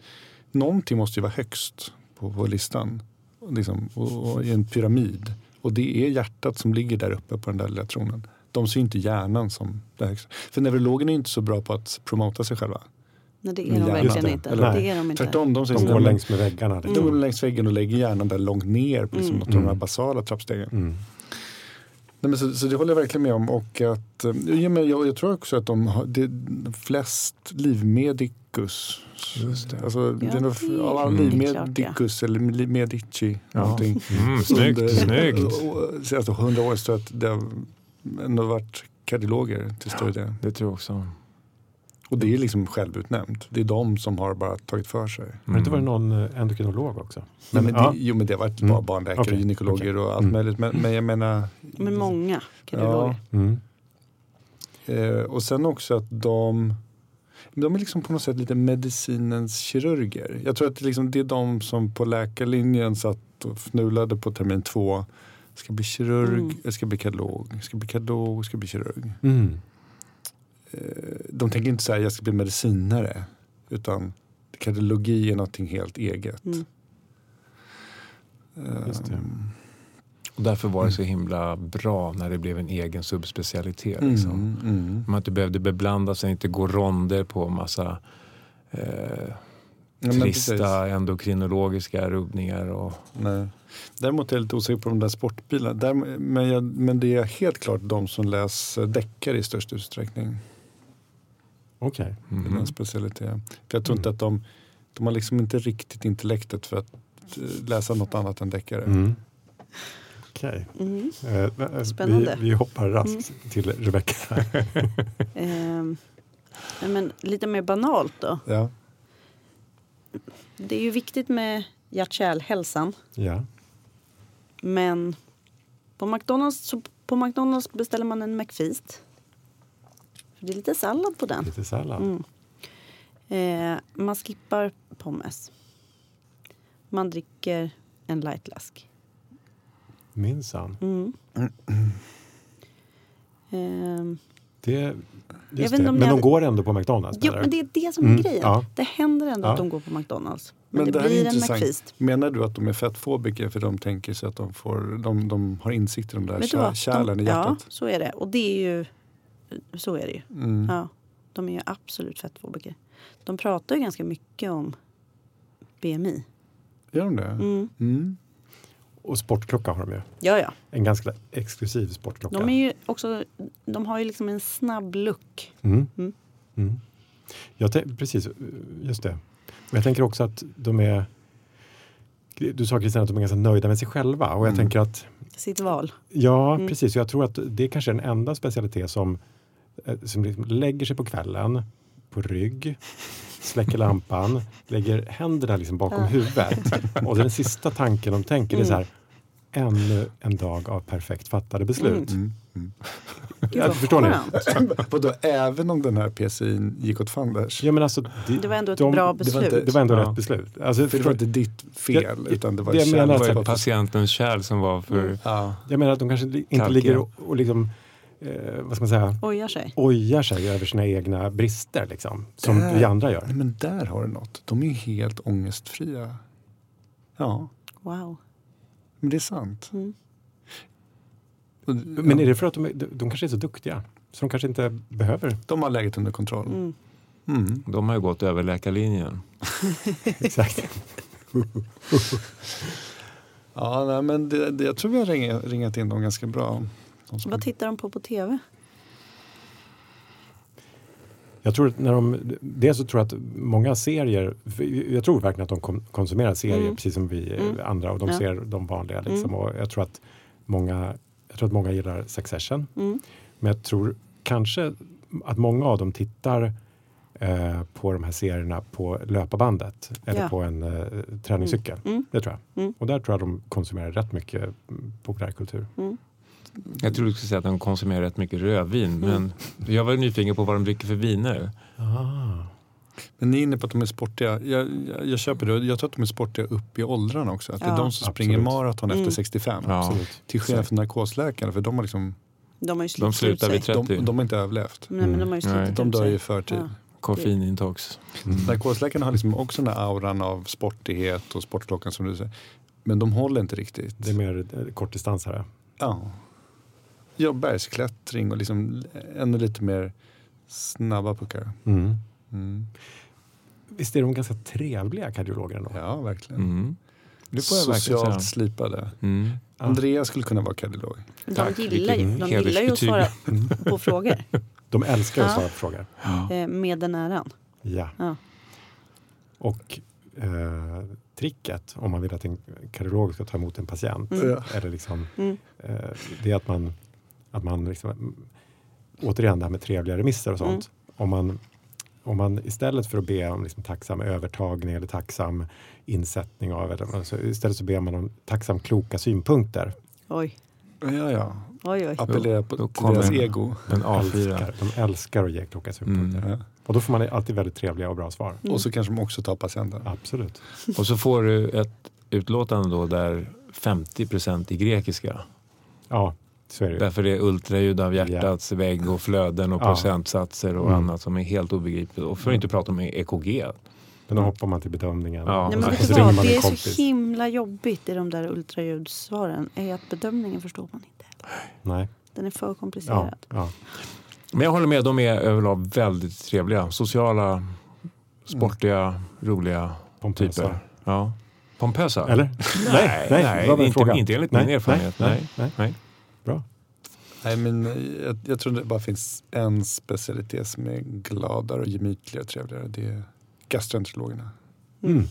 Speaker 1: någonting måste ju vara högst på, på listan. Liksom, och, och i en pyramid. Och det är hjärtat som ligger där uppe på den där lilla tronen. De ser inte hjärnan som det högsta. För neurologerna är inte så bra på att promota sig själva.
Speaker 2: Nej, det är de verkligen
Speaker 1: inte. Eller-
Speaker 2: Det är de inte.
Speaker 1: Tvärtom, de,
Speaker 3: De
Speaker 1: här,
Speaker 3: går längs med väggarna. Liksom.
Speaker 1: de går längs väggen och lägger hjärnan där långt ner på liksom, något av de här
Speaker 3: Mm.
Speaker 1: basala trappstegen.
Speaker 3: Mm.
Speaker 1: Nej, men så, så det håller jag verkligen med om. Och att, eh, ja, men jag, jag tror också att de har det, flest livmedicus.
Speaker 4: Just det.
Speaker 1: Alltså, det är nog,
Speaker 2: det-
Speaker 1: av alla
Speaker 2: mm,
Speaker 1: eller medici.
Speaker 4: Ja.
Speaker 1: Någonting.
Speaker 4: Mm, snyggt, snyggt. *laughs*
Speaker 1: Senaste hundra år så att det har ändå varit kardiologer till större del.
Speaker 4: Det tror jag också.
Speaker 1: Och det är liksom självutnämnt. Det är de som har bara tagit för sig.
Speaker 3: Har det inte varit någon eh, endokrinolog också?
Speaker 1: Men, men
Speaker 3: ja.
Speaker 1: det, jo men det har varit
Speaker 3: Mm.
Speaker 1: bara barnläkare,
Speaker 3: Okej,
Speaker 1: gynekologer
Speaker 3: okej.
Speaker 1: och allt
Speaker 3: Mm.
Speaker 1: möjligt. Men, men jag menar.
Speaker 2: Men många kardiologer.
Speaker 3: Mm.
Speaker 1: Eh, och sen också att de, de är liksom på något sätt lite medicinens kirurger. Jag tror att det, liksom, det är de som på läkarlinjen satt och fnulade på termin två. Ska bli kirurg,
Speaker 2: Mm.
Speaker 1: jag ska bli kardiolog, jag ska bli kardiolog, jag ska bli kirurg.
Speaker 3: Mm.
Speaker 1: Eh, de tänker inte säga jag ska bli medicinare. Utan kardiologi är någonting helt eget.
Speaker 2: Mm.
Speaker 1: Eh,
Speaker 3: Just det.
Speaker 4: Och därför var det så himla bra när det blev en egen subspecialitet. Liksom.
Speaker 1: Mm, mm.
Speaker 4: Man inte behövde beblanda sig, inte gå ronder på massa eh,
Speaker 1: Ja,
Speaker 4: trista endokrinologiska rubbningar. Och,
Speaker 1: Nej. Däremot är jag lite osäker på de där sportbilarna. Där, men, jag, men det är helt klart de som läser deckare i störst utsträckning.
Speaker 3: Okej.
Speaker 1: Det är en specialitet. För jag tror inte
Speaker 3: Mm.
Speaker 1: att de, de har liksom inte riktigt intellektet för att eh, läsa något annat än deckare.
Speaker 3: Mm. Okej.
Speaker 2: Mm.
Speaker 3: Eh, eh,
Speaker 2: Spännande.
Speaker 3: Vi, vi hoppar raskt till Rebecka. *laughs*
Speaker 2: Nej, men lite mer banalt då.
Speaker 1: Ja.
Speaker 2: Det är ju viktigt med hjärt-kärlhälsan.
Speaker 3: ja.
Speaker 2: Men på McDonalds, så på McDonalds beställer man en McFeast. För det är lite sallad på den.
Speaker 3: Lite sallad.
Speaker 2: Mm. Eh, man skippar pommes. Man dricker en lightläsk.
Speaker 3: Minsann.
Speaker 2: Mm. *clears throat*
Speaker 3: Det,
Speaker 2: Jag
Speaker 3: just
Speaker 2: vet inte
Speaker 3: det.
Speaker 2: om
Speaker 3: Men de
Speaker 2: hade-
Speaker 3: går ändå på McDonalds? menar
Speaker 2: men det är det som är
Speaker 3: Mm,
Speaker 2: grejen.
Speaker 3: ja.
Speaker 2: Det händer ändå
Speaker 3: Ja.
Speaker 2: att de går på McDonalds. Men,
Speaker 1: Men
Speaker 2: det,
Speaker 1: det,
Speaker 2: blir en. McFeast.
Speaker 1: Menar du att de är fettfobiker för de tänker sig att de, får, de, de har insikt i de där kär, kärlen
Speaker 2: de,
Speaker 1: i
Speaker 2: Ja,
Speaker 1: hjärtat?
Speaker 2: så är det. Och det är ju... Så är det ju.
Speaker 1: Mm.
Speaker 2: Ja, de är ju absolut fettfobiker. De pratar ju ganska mycket om BMI.
Speaker 1: Gör de det?
Speaker 2: Mm.
Speaker 3: Och sportklocka har de ju.
Speaker 2: Ja, ja.
Speaker 3: En ganska exklusiv sportklocka.
Speaker 2: De, är ju också, de har ju liksom en snabb look.
Speaker 3: Mm.
Speaker 2: Mm.
Speaker 3: Mm. Jag precis, just det. Men jag tänker också att de är du sa Kristina att de är ganska nöjda med sig själva och jag
Speaker 1: Mm.
Speaker 3: tänker att
Speaker 2: Sitt val.
Speaker 3: ja
Speaker 2: Mm.
Speaker 3: precis, jag tror att det är kanske den enda specialitet som, eh, som liksom lägger sig på kvällen på rygg, släcker lampan, lägger händerna liksom bakom
Speaker 2: Ja.
Speaker 3: huvudet och den sista tanken de tänker är så här
Speaker 2: Mm.
Speaker 3: ännu en dag av perfekt fattade beslut.
Speaker 1: Mm. Mm.
Speaker 2: Gud,
Speaker 3: förstår ni?
Speaker 2: skönt.
Speaker 1: Vadå, även om den här PCin gick åt fanders?
Speaker 3: Ja, men alltså,
Speaker 2: Det var ändå ett
Speaker 3: de-
Speaker 2: bra
Speaker 1: det var
Speaker 2: beslut.
Speaker 1: inte-
Speaker 3: Det var ändå
Speaker 4: Ja.
Speaker 3: rätt beslut. Alltså,
Speaker 1: För det var inte ditt fel,
Speaker 3: Jag-
Speaker 1: utan det var
Speaker 3: det jag menar
Speaker 4: det var patientens kärl som var för...
Speaker 2: Mm.
Speaker 1: Ja.
Speaker 3: Jag menar att de kanske inte ligger och, och liksom, eh, vad ska man säga,
Speaker 2: Ojar sig.
Speaker 3: ojar sig över sina egna brister liksom, som
Speaker 1: Där.
Speaker 3: vi andra gör.
Speaker 1: Nej, men där har du något. De är ju helt ångestfria. Ja,
Speaker 2: Wow.
Speaker 1: men det är sant.
Speaker 2: Mm.
Speaker 1: Och-
Speaker 3: Men
Speaker 1: ja,
Speaker 3: är det för att de, är- de, kanske är så duktiga? Så de kanske inte behöver?
Speaker 1: De har läget under kontroll.
Speaker 2: Mm.
Speaker 1: Mm.
Speaker 4: De har ju gått över läkarlinjen. *laughs*
Speaker 3: Exakt. *laughs*
Speaker 1: Ja, nej, men det, det, jag tror vi har ringat, ringat in dem ganska bra. Som-
Speaker 2: Vad tittar de på på tv?
Speaker 3: Jag tror att när de, dels så tror jag att många serier, jag tror verkligen att de konsumerar serier
Speaker 2: Mm.
Speaker 3: precis som vi eh,
Speaker 2: Mm.
Speaker 3: andra och de
Speaker 2: Ja.
Speaker 3: ser de vanliga. Liksom,
Speaker 2: Mm.
Speaker 3: och jag, tror att många, jag tror att många gillar Succession.
Speaker 2: Mm.
Speaker 3: Men jag tror kanske att många av dem tittar eh, på de här serierna på löparbandet eller
Speaker 2: Ja.
Speaker 3: på en eh, träningscykel.
Speaker 2: Mm.
Speaker 3: Det tror jag.
Speaker 2: Mm.
Speaker 3: Och där tror jag de konsumerar rätt mycket mm, populärkultur.
Speaker 2: Mm.
Speaker 4: Jag tror du skulle säga att de konsumerar rätt mycket rödvin. Men jag var nyfiken på vad de dricker för viner.
Speaker 3: Ah.
Speaker 1: Men ni är inne på att de är sportiga. Jag, jag, jag köper det. Jag tror att de är sportiga upp i åldrarna också. Att det är
Speaker 2: Ja.
Speaker 1: de som springer
Speaker 3: Absolut.
Speaker 1: maraton
Speaker 2: Mm.
Speaker 1: efter 65.
Speaker 4: Ja.
Speaker 3: Absolut.
Speaker 1: Till skillnad från narkosläkarna. För de har, liksom,
Speaker 2: De har ju
Speaker 4: De slutar
Speaker 2: sig.
Speaker 4: vid 30.
Speaker 1: de, de har inte överlevt.
Speaker 2: Nej, men de har ju
Speaker 4: Nej.
Speaker 2: slitit
Speaker 1: De dör ju i förtid.
Speaker 2: Ja.
Speaker 4: koffeinintox.
Speaker 1: Narkosläkarna har liksom också den här auran av sportighet och sportklockan som du säger. Men de håller inte riktigt.
Speaker 3: Det är mer kortdistansare.
Speaker 1: Ja. Ja, bergsklättring och liksom ännu lite mer snabba puckar.
Speaker 3: Mm.
Speaker 1: Mm.
Speaker 3: Visst är de ganska trevliga kardiologer ändå?
Speaker 1: Ja, verkligen.
Speaker 4: Mm. Det får jag verkligen säga.
Speaker 1: Socialt slipade.
Speaker 4: Mm.
Speaker 1: Andreas skulle kunna vara kardiolog.
Speaker 2: De
Speaker 4: Tack,
Speaker 2: gillar ju, de gillar ju att svara på *laughs* frågor
Speaker 3: De älskar att
Speaker 2: Ja.
Speaker 3: svara på frågor.
Speaker 2: eh, med den äran.
Speaker 3: Ja.
Speaker 2: Ja.
Speaker 3: Och eh, tricket om man vill att en kardiolog ska ta emot en patient
Speaker 2: Mm.
Speaker 1: Ja.
Speaker 3: eller liksom,
Speaker 2: Mm.
Speaker 3: eh, det är att man, att man liksom, mm, återigen det här med trevliga remisser och sånt.
Speaker 2: Mm.
Speaker 3: Om, man, om man istället för att be om liksom tacksam övertagning eller tacksam insättning av, eller, alltså, istället så ber man om tacksam kloka synpunkter.
Speaker 2: Oj,
Speaker 1: Ja, ja.
Speaker 2: oj, oj.
Speaker 1: Appellera på,
Speaker 4: Då
Speaker 1: till
Speaker 4: kommer
Speaker 1: deras
Speaker 4: en-
Speaker 1: ego.
Speaker 4: En A4.
Speaker 3: Älskar, de älskar att ge kloka synpunkter.
Speaker 4: Mm.
Speaker 1: Ja.
Speaker 3: Och då får man alltid väldigt trevliga och bra svar.
Speaker 2: Mm.
Speaker 1: Och så kanske de också tar patienten.
Speaker 3: Absolut.
Speaker 4: Och så får du ett utlåtande då där 50% i grekiska.
Speaker 3: Ja, så är det.
Speaker 4: Därför det är ultraljud av hjärtats vägg och flöden och
Speaker 3: Ja.
Speaker 4: procentsatser och
Speaker 3: Mm.
Speaker 4: annat som är helt obegripligt. Och för att inte prata om EKG.
Speaker 3: Men då hoppar man till bedömningen.
Speaker 4: Ja.
Speaker 2: Nej, men
Speaker 3: så,
Speaker 2: vad,
Speaker 3: man
Speaker 2: det är så himla jobbigt i de där ultraljudssvaren. Är att bedömningen förstår man inte.
Speaker 3: Nej.
Speaker 2: Den är för
Speaker 3: Ja,
Speaker 2: komplicerad.
Speaker 3: ja.
Speaker 4: Men jag håller med, de är överlag väldigt trevliga. Sociala, sportiga, roliga
Speaker 3: Pompösa.
Speaker 4: typer. Ja. Pompösa?
Speaker 3: Eller? *laughs*
Speaker 4: Nej, nej,
Speaker 3: nej, var
Speaker 4: inte, inte enligt
Speaker 3: Nej,
Speaker 4: min erfarenhet. Nej,
Speaker 3: nej, nej.
Speaker 4: Nej.
Speaker 1: Men jag, jag tror det bara finns en specialitet som är gladare och gemytligare och trevligare. Det är gastroenterologerna.
Speaker 3: Mm.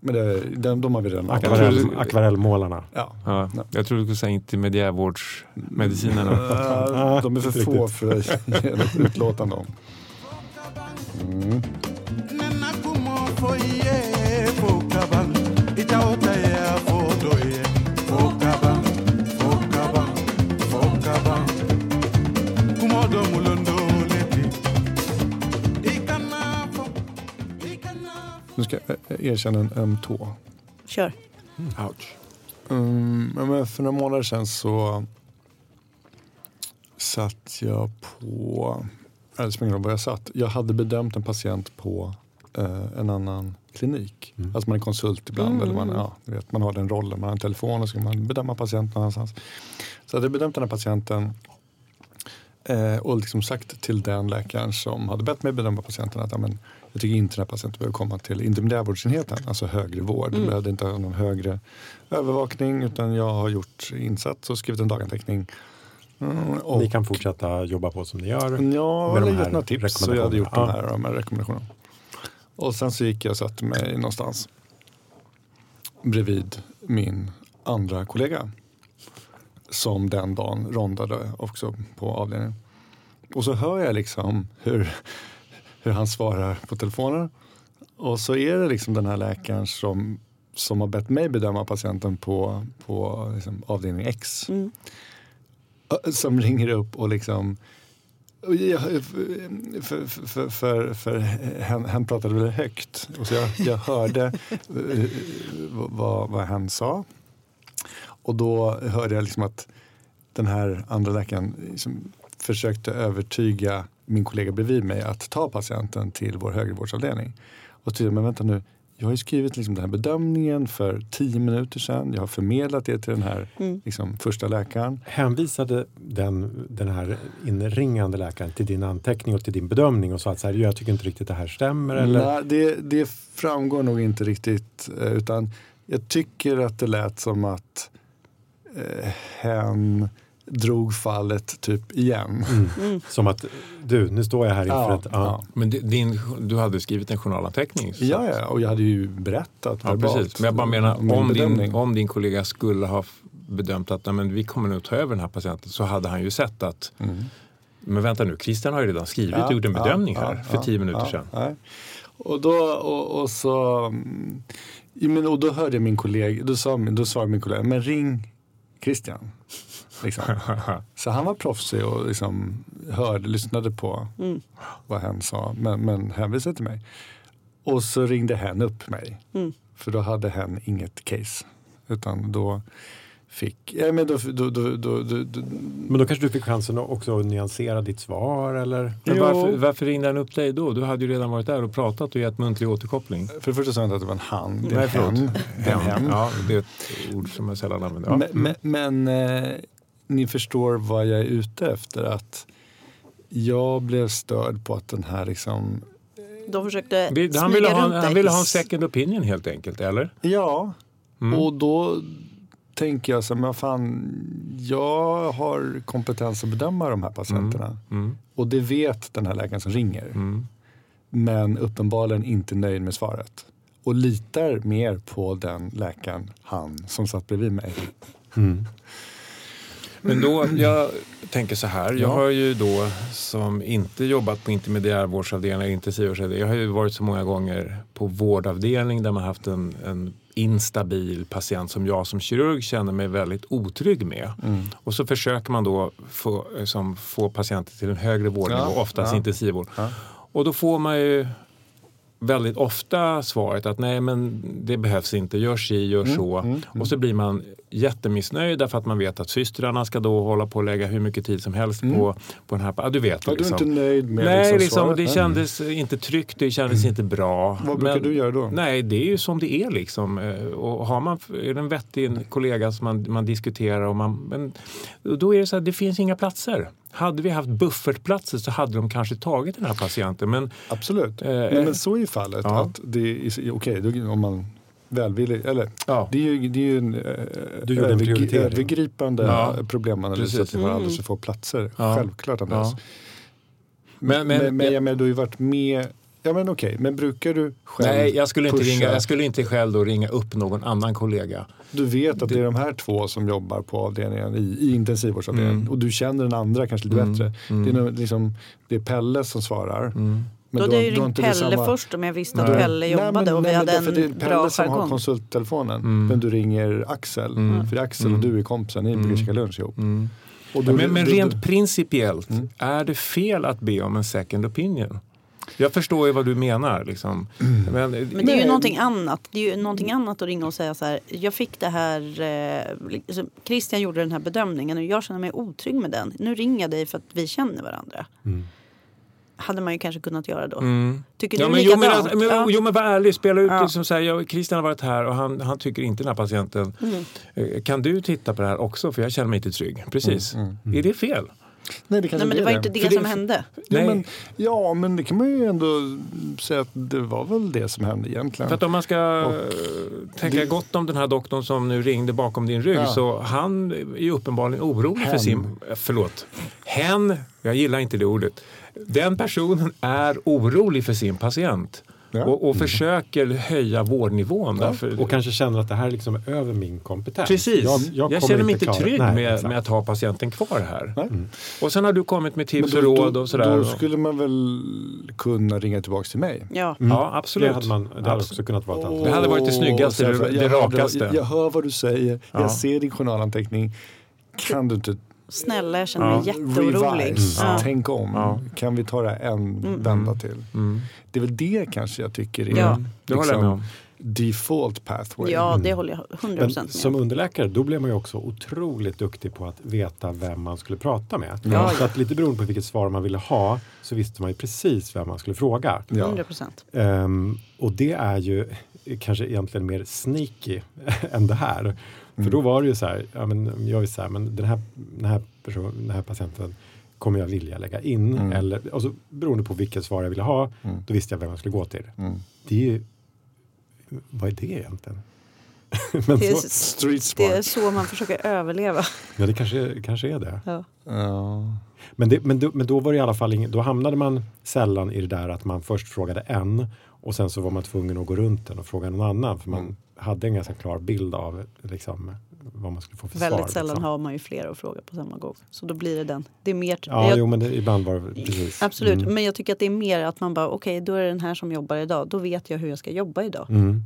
Speaker 1: Men det, de, de har vi redan
Speaker 3: Akvarell, akvarellmålarna.
Speaker 1: Ja.
Speaker 4: Ja. Jag tror du skulle säga intermediärvårdsmedicinerna.
Speaker 1: Ja, de är för få för att ge ett utlåtande om. Mm. Nu ska jag eh, erkänna en öm tå.
Speaker 2: Kör.
Speaker 4: Ouch.
Speaker 1: Mm, ja, men för några månader sedan så satt jag på, eller det spelar ingen roll jag satt. Jag hade bedömt en patient på eh, en annan klinik.
Speaker 3: Mm.
Speaker 1: Alltså man är konsult ibland
Speaker 2: Mm.
Speaker 1: eller man, ja, vet, man har den rollen, man har en telefon och så ska man bedöma patienten någonstans. Så jag hade bedömt den här patienten eh, och liksom sagt till den läkaren som hade bett mig bedöma patienten att ja, men, jag tycker inte här patienten behöver komma till intermediärvårdsenheten, alltså högre vård.
Speaker 2: Mm.
Speaker 1: Behövde inte ha någon högre övervakning utan jag har gjort insats och skrivit en daganteckning. Mm, och,
Speaker 3: Ni kan fortsätta jobba på som ni gör.
Speaker 1: Ja,
Speaker 3: med de
Speaker 1: eller
Speaker 3: här
Speaker 1: gett några tips så jag hade gjort de
Speaker 3: rekommendationerna.
Speaker 1: här, de här rekommendationerna. Och sen så gick jag och satte mig någonstans bredvid min andra kollega som den dagen rondade också på avdelningen. Och så hör jag liksom hur, hur han svarar på telefonen. Och så är det liksom den här läkaren som, som har bett mig bedöma patienten på, på liksom avdelning X
Speaker 2: Mm.
Speaker 1: som ringer upp och liksom för, för, för, för, för hen, hen pratade väldigt högt och så jag, jag hörde eh, vad, vad hen sa. Och då hörde jag liksom att den här andra läkaren liksom försökte övertyga min kollega bredvid mig att ta patienten till vår högervårdsavdelning. Och tyckte men vänta nu, jag har ju skrivit liksom den här bedömningen för tio minuter sedan. Jag har förmedlat det till den här
Speaker 2: Mm.
Speaker 1: liksom, första läkaren.
Speaker 3: Hänvisade den, den här inringande läkaren till din anteckning och till din bedömning och sa att så här, jag tycker inte riktigt det här stämmer? Eller?
Speaker 1: Nej, det, det framgår nog inte riktigt. eh, Utan jag tycker att det lät som att eh, hen drog fallet typ igen.
Speaker 3: Mm.
Speaker 2: Mm.
Speaker 3: Som att du, nu står jag här inför
Speaker 1: Ja,
Speaker 3: ett... Ja.
Speaker 1: ja.
Speaker 4: Men di- din, du hade skrivit en journalanteckning? så-
Speaker 1: Ja, ja, och jag hade ju berättat
Speaker 4: Ja,
Speaker 1: verbalt
Speaker 4: precis. Men jag bara menar,
Speaker 1: min
Speaker 4: om din, om din kollega skulle ha bedömt att men vi kommer nog ta över den här patienten så hade han ju sett att
Speaker 1: Mm.
Speaker 4: men vänta nu, Christian har ju redan skrivit
Speaker 1: Ja,
Speaker 4: och gjort en bedömning
Speaker 1: ja,
Speaker 4: här för tio minuter
Speaker 1: ja,
Speaker 4: sedan.
Speaker 1: nej. Och då, och, och så, mm, men, och då hörde jag min kollega, då, sa, då sa min kollega, men ring Christian. Liksom. *laughs* Så han var proffsig och liksom hörde, lyssnade på
Speaker 2: Mm.
Speaker 1: vad hen sa, men, men hänvisade till mig. Och så ringde hen upp mig,
Speaker 2: Mm.
Speaker 1: för då hade hen inget case. Utan då fick, ja, men då, då, då, då, då, då,
Speaker 3: Men då kanske du fick chansen att också nyansera ditt svar eller?
Speaker 4: Men varför, varför ringde han upp dig då? Du hade ju redan varit där och pratat och gett muntlig återkoppling.
Speaker 1: för det första sa jag inte att det var en han, det är
Speaker 4: Nej,
Speaker 1: en
Speaker 4: förlåt.
Speaker 1: hen. Det är en hen.
Speaker 4: Ja, det är ett ord som jag sällan använder. Ja.
Speaker 1: Men, men, men eh, ni förstår vad jag är ute efter. Att jag blev störd på att den här liksom,
Speaker 2: De försökte smyga
Speaker 4: Han ville, ha,
Speaker 2: runt
Speaker 4: han ville ha en second opinion helt enkelt, eller?
Speaker 1: ja,
Speaker 4: Mm.
Speaker 1: och då tänker jag så men fan, jag har kompetens att bedöma de här patienterna.
Speaker 4: Mm.
Speaker 1: Och det vet den här läkaren som ringer.
Speaker 4: Mm.
Speaker 1: Men uppenbarligen inte nöjd med svaret. Och litar mer på den läkaren, han, som satt bredvid mig.
Speaker 4: Men då, *clears throat* jag tänker så här, jag
Speaker 1: Ja.
Speaker 4: har ju då som inte jobbat på intermediärvårdsavdelningar, intensivvårdsavdelningar, jag har ju varit så många gånger på vårdavdelning där man haft en, en instabil patient som jag som kirurg känner mig väldigt otrygg med.
Speaker 1: Mm.
Speaker 4: Och så försöker man då få, som, få patienter till en högre vårdnivå,
Speaker 1: Ja,
Speaker 4: oftast
Speaker 1: ja.
Speaker 4: intensivvård.
Speaker 1: Ja.
Speaker 4: Och då får man ju väldigt ofta svaret att nej men det behövs inte, gör si, gör så.
Speaker 1: mm,
Speaker 4: Och så blir man jättemissnöjd därför att man vet att systrarna ska då hålla på och lägga hur mycket tid som helst på, på den här. Ja, du vet
Speaker 1: Ja,
Speaker 4: det
Speaker 1: du
Speaker 4: liksom.
Speaker 1: inte nöjd med
Speaker 4: Nej,
Speaker 1: liksom,
Speaker 4: liksom,
Speaker 1: svaret?
Speaker 4: det
Speaker 1: Nej.
Speaker 4: kändes inte tryggt, det kändes inte bra.
Speaker 1: Vad brukar
Speaker 4: Men-
Speaker 1: du göra då?
Speaker 4: Nej, det är ju som det är liksom. Eh, Och har man är det en vettig kollega som man, man diskuterar och man, men då är det så här, det finns inga platser. Hade vi haft buffertplatser så hade de kanske tagit den här patienten. Men
Speaker 1: Absolut.
Speaker 4: Eh,
Speaker 1: Nej, men så är ju fallet.
Speaker 4: ja.
Speaker 1: Att det är, okej, då- om man välvillig, eller
Speaker 4: ja,
Speaker 1: det är ju, det är ju en eh,
Speaker 3: Du gjorde en
Speaker 1: övergripande
Speaker 4: Ja.
Speaker 1: problemanalys
Speaker 4: Precis.
Speaker 1: att vi har
Speaker 2: Mm.
Speaker 1: alldeles för få platser.
Speaker 4: Ja.
Speaker 1: Självklart Andreas.
Speaker 4: Ja.
Speaker 1: Men,
Speaker 4: Men-
Speaker 1: men,
Speaker 4: men-
Speaker 1: jag menar, du har ju varit med, ja men okej, men brukar du själv
Speaker 4: nej, jag skulle, inte
Speaker 1: pusha?
Speaker 4: ringa, jag skulle inte själv då ringa upp någon annan kollega.
Speaker 1: Du vet att det är de här två som jobbar på avdelningen i, i intensivvårdsavdelningen
Speaker 4: Mm.
Speaker 1: och du känner den andra kanske lite
Speaker 4: Mm.
Speaker 1: bättre.
Speaker 4: Mm.
Speaker 1: Det, är nog liksom, det är Pelle som svarar.
Speaker 4: Mm.
Speaker 1: Men
Speaker 2: då hade jag ringt Pelle
Speaker 1: samma-
Speaker 2: först om jag visste att
Speaker 4: Nej.
Speaker 2: Pelle
Speaker 1: Nej,
Speaker 2: jobbade
Speaker 1: men-
Speaker 2: och vi
Speaker 1: nej, men
Speaker 2: hade
Speaker 1: därför det är
Speaker 2: en
Speaker 1: Pelle
Speaker 2: bra
Speaker 1: som har
Speaker 2: jargong.
Speaker 1: konsulttelefonen.
Speaker 4: Mm.
Speaker 1: Men du ringer Axel.
Speaker 4: Mm.
Speaker 1: För Axel
Speaker 4: Mm.
Speaker 1: och du är kompisar, ni brukar
Speaker 4: Mm.
Speaker 1: käka lunch ihop.
Speaker 4: Mm.
Speaker 1: Och då-
Speaker 4: Men, men
Speaker 1: då-
Speaker 4: rent
Speaker 1: då-
Speaker 4: principiellt,
Speaker 1: Mm.
Speaker 4: är det fel att be om en second opinion? Jag förstår ju vad du menar. Liksom.
Speaker 1: Mm.
Speaker 4: Men,
Speaker 2: Men det är
Speaker 1: Nej.
Speaker 2: ju någonting annat. Det är ju någonting annat att ringa och säga så här. Jag fick det här. Eh, liksom, Christian gjorde den här bedömningen och jag känner mig otrygg med den. Nu ringer jag dig för att vi känner varandra.
Speaker 3: Mm.
Speaker 2: Hade man ju kanske kunnat göra då.
Speaker 4: Mm.
Speaker 2: Tycker
Speaker 4: Ja,
Speaker 2: du
Speaker 4: men, jo, men, alltså, men,
Speaker 2: Ja.
Speaker 4: jo men var ärlig, spela ut
Speaker 2: Ja.
Speaker 4: liksom så här, jag, Christian har varit här och han, han tycker inte den här patienten.
Speaker 2: Mm.
Speaker 4: Eh, Kan du titta på det här också för jag känner mig inte trygg. Precis.
Speaker 1: Mm,
Speaker 4: Är det fel?
Speaker 1: Nej, det
Speaker 2: Nej men det var inte det
Speaker 1: För
Speaker 2: som hände.
Speaker 1: Ja
Speaker 4: Nej.
Speaker 1: men, ja, men det kan man ju ändå säga att det var väl det som hände egentligen.
Speaker 4: För att om man ska
Speaker 1: Och
Speaker 4: tänka
Speaker 1: det-
Speaker 4: gott om den här doktorn som nu ringde bakom din rygg
Speaker 1: Ja.
Speaker 4: så han är ju uppenbarligen orolig för
Speaker 1: Hen.
Speaker 4: sin... eh, Förlåt. Hen, jag gillar inte det ordet. Den personen är orolig för sin patient.
Speaker 1: Ja.
Speaker 4: Och, och försöker höja vårdnivån.
Speaker 1: Ja,
Speaker 4: Därför,
Speaker 3: Och kanske känner att det här liksom är över min kompetens.
Speaker 4: Precis. Jag,
Speaker 3: kommer
Speaker 4: känner mig inte
Speaker 3: klara-
Speaker 4: trygg
Speaker 3: Nej,
Speaker 4: med, med att ha patienten kvar här.
Speaker 1: Nej.
Speaker 4: Och sen har du kommit med tips
Speaker 1: Men
Speaker 4: och
Speaker 1: då,
Speaker 4: råd
Speaker 1: då,
Speaker 4: och sådär.
Speaker 1: då skulle man väl kunna ringa tillbaka till mig.
Speaker 2: Ja.
Speaker 3: Mm.
Speaker 4: Ja, absolut.
Speaker 3: Det hade, man, det hade
Speaker 4: Absolut.
Speaker 3: också kunnat vara ett alternativ.
Speaker 4: Det hade varit det snyggaste, det-
Speaker 1: jag-
Speaker 4: det
Speaker 1: jag hör-
Speaker 4: rakaste.
Speaker 1: Jag, jag hör vad du säger,
Speaker 4: Ja.
Speaker 1: jag ser din journalanteckning. Kan du inte
Speaker 2: Snälla jag känner
Speaker 4: Ja.
Speaker 2: mig jätteorolig.
Speaker 1: revise,
Speaker 2: Ja.
Speaker 1: tänk om?
Speaker 4: Ja.
Speaker 1: Kan vi ta det här en vända till?
Speaker 4: Mm.
Speaker 1: Det är väl det kanske jag tycker är
Speaker 2: Ja.
Speaker 4: Det håller jag med om.
Speaker 1: default pathway.
Speaker 2: ja det håller jag 100%
Speaker 3: Men
Speaker 2: med
Speaker 3: som
Speaker 2: om.
Speaker 3: underläkare då blev man ju också otroligt duktig på att veta vem man skulle prata med.
Speaker 2: Ja,
Speaker 3: Så att lite beroende på vilket svar man ville ha så visste man ju precis vem man skulle fråga.
Speaker 1: Ja.
Speaker 2: 100%.
Speaker 3: Ehm, och det är ju kanske egentligen mer sneaky *laughs* än det här. För då var det ju så här, ja, men jag vill säga, men den här, den, här person, den här patienten kommer jag vilja lägga in.
Speaker 1: Mm.
Speaker 3: Eller, och så, beroende på vilket svar jag ville ha,
Speaker 1: Mm.
Speaker 3: då visste jag vem jag skulle gå till.
Speaker 1: Mm.
Speaker 3: Det är ju, vad är det egentligen? *laughs* men
Speaker 2: Det är,
Speaker 3: så,
Speaker 1: Street
Speaker 2: det är så man försöker överleva.
Speaker 3: ja, det kanske, kanske är det.
Speaker 2: Ja.
Speaker 1: Ja.
Speaker 3: Men, det, men, då, men då var det i alla fall ingen, då hamnade man sällan i det där att man först frågade en och sen så var man tvungen att gå runt den och fråga någon annan för man
Speaker 1: Mm.
Speaker 3: hade en ganska klar bild av liksom, vad man skulle få för
Speaker 2: Väldigt
Speaker 3: svar.
Speaker 2: sällan
Speaker 3: liksom.
Speaker 2: har man ju flera att fråga på samma gång. Så då blir det den. Det är mer,
Speaker 3: Ja,
Speaker 2: jag,
Speaker 3: jo, men det, ibland var det precis.
Speaker 2: Absolut,
Speaker 3: Mm.
Speaker 2: men jag tycker att det är mer att man bara okej, då är det den här som jobbar idag. Då vet jag hur jag ska jobba idag.
Speaker 3: Mm.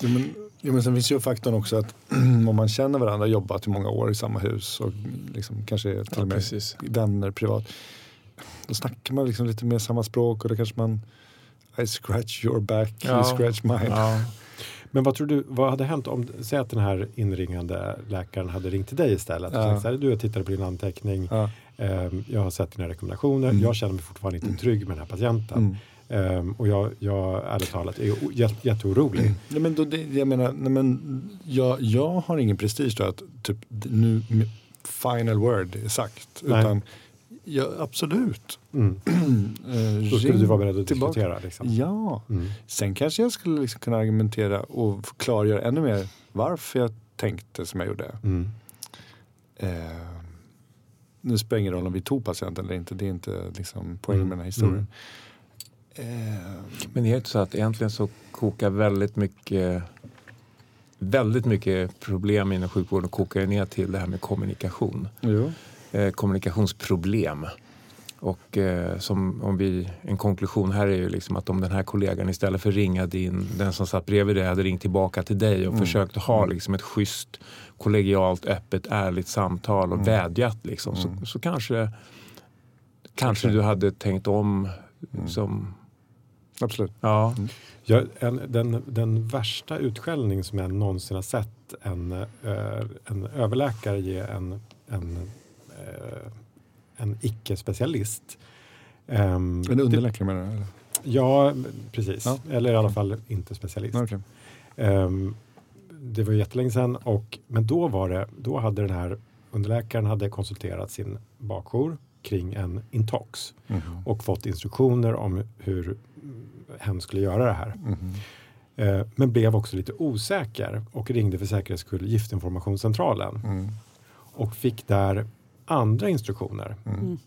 Speaker 1: Jo, men, jo, men sen finns ju faktorn också att *clears throat* om man känner varandra, jobbat i många år i samma hus och liksom, kanske till
Speaker 4: Ja,
Speaker 1: och med
Speaker 4: precis.
Speaker 1: vänner privat. Då snackar man liksom lite mer samma språk och då kanske man I scratch your back,
Speaker 4: Ja.
Speaker 1: you scratch mine.
Speaker 4: Ja.
Speaker 3: Men vad tror du, vad hade hänt om, säg att den här inringande läkaren hade ringt till dig istället
Speaker 1: Ja.
Speaker 3: sagt så här, du jag tittade på din anteckning,
Speaker 1: Ja.
Speaker 3: ehm, jag har sett dina rekommendationer,
Speaker 1: Mm.
Speaker 3: jag känner mig fortfarande inte trygg med den här patienten.
Speaker 1: Mm.
Speaker 3: Ehm, och jag, jag ärligt talat är jätteorolig.
Speaker 1: Nej, men då, det, jag menar, nej, men jag, jag har ingen prestige då att typ, nu final word är sagt.
Speaker 3: Nej.
Speaker 1: Utan ja, absolut.
Speaker 3: Mm. *clears throat*
Speaker 1: Eh,
Speaker 3: Då skulle du vara beredd att
Speaker 1: tillbaka.
Speaker 3: diskutera. Liksom.
Speaker 1: Ja,
Speaker 3: Mm.
Speaker 1: sen kanske jag skulle liksom kunna argumentera och klargöra ännu mer varför jag tänkte som jag gjorde.
Speaker 3: Mm.
Speaker 1: Eh, nu spelar det ingen roll om vi tog patienten eller inte, det är inte liksom poängen med den här historien. Eh,
Speaker 4: Men är det inte så att egentligen så kokar väldigt mycket väldigt mycket problem inom sjukvården kokar ner till det här med kommunikation.
Speaker 1: jo.
Speaker 4: Eh, kommunikationsproblem. Och eh, som om vi, en konklusion här är ju liksom att om den här kollegan istället för att ringa din, den som satt bredvid dig hade ringt tillbaka till dig och
Speaker 1: Mm.
Speaker 4: försökt ha liksom ett schysst, kollegialt, öppet, ärligt samtal och
Speaker 1: Mm.
Speaker 4: vädjat liksom,
Speaker 1: Mm.
Speaker 4: så, så kanske, kanske
Speaker 1: Okej.
Speaker 4: du hade tänkt om
Speaker 1: Mm.
Speaker 4: som,
Speaker 1: Absolut.
Speaker 4: ja,
Speaker 3: Jag, en, den, den värsta utskällning som jag någonsin har sett en, eh, en överläkare ge en, en, en icke-specialist. Ehm,
Speaker 1: En underläkare menar du? eller?
Speaker 3: Ja, precis.
Speaker 1: Ja.
Speaker 3: Eller i alla fall inte specialist.
Speaker 1: Okej.
Speaker 3: Ehm, det var jättelänge sedan, och, men då var det, då hade den här underläkaren hade konsulterat sin bakjour kring en intox
Speaker 1: Mhm.
Speaker 3: och fått instruktioner om hur mm, hen skulle göra det här.
Speaker 1: Mhm.
Speaker 3: Eh, men blev också lite osäker och ringde för säkerhets skull giftinformationscentralen
Speaker 1: Mm.
Speaker 3: och fick där andra instruktioner
Speaker 1: Mm.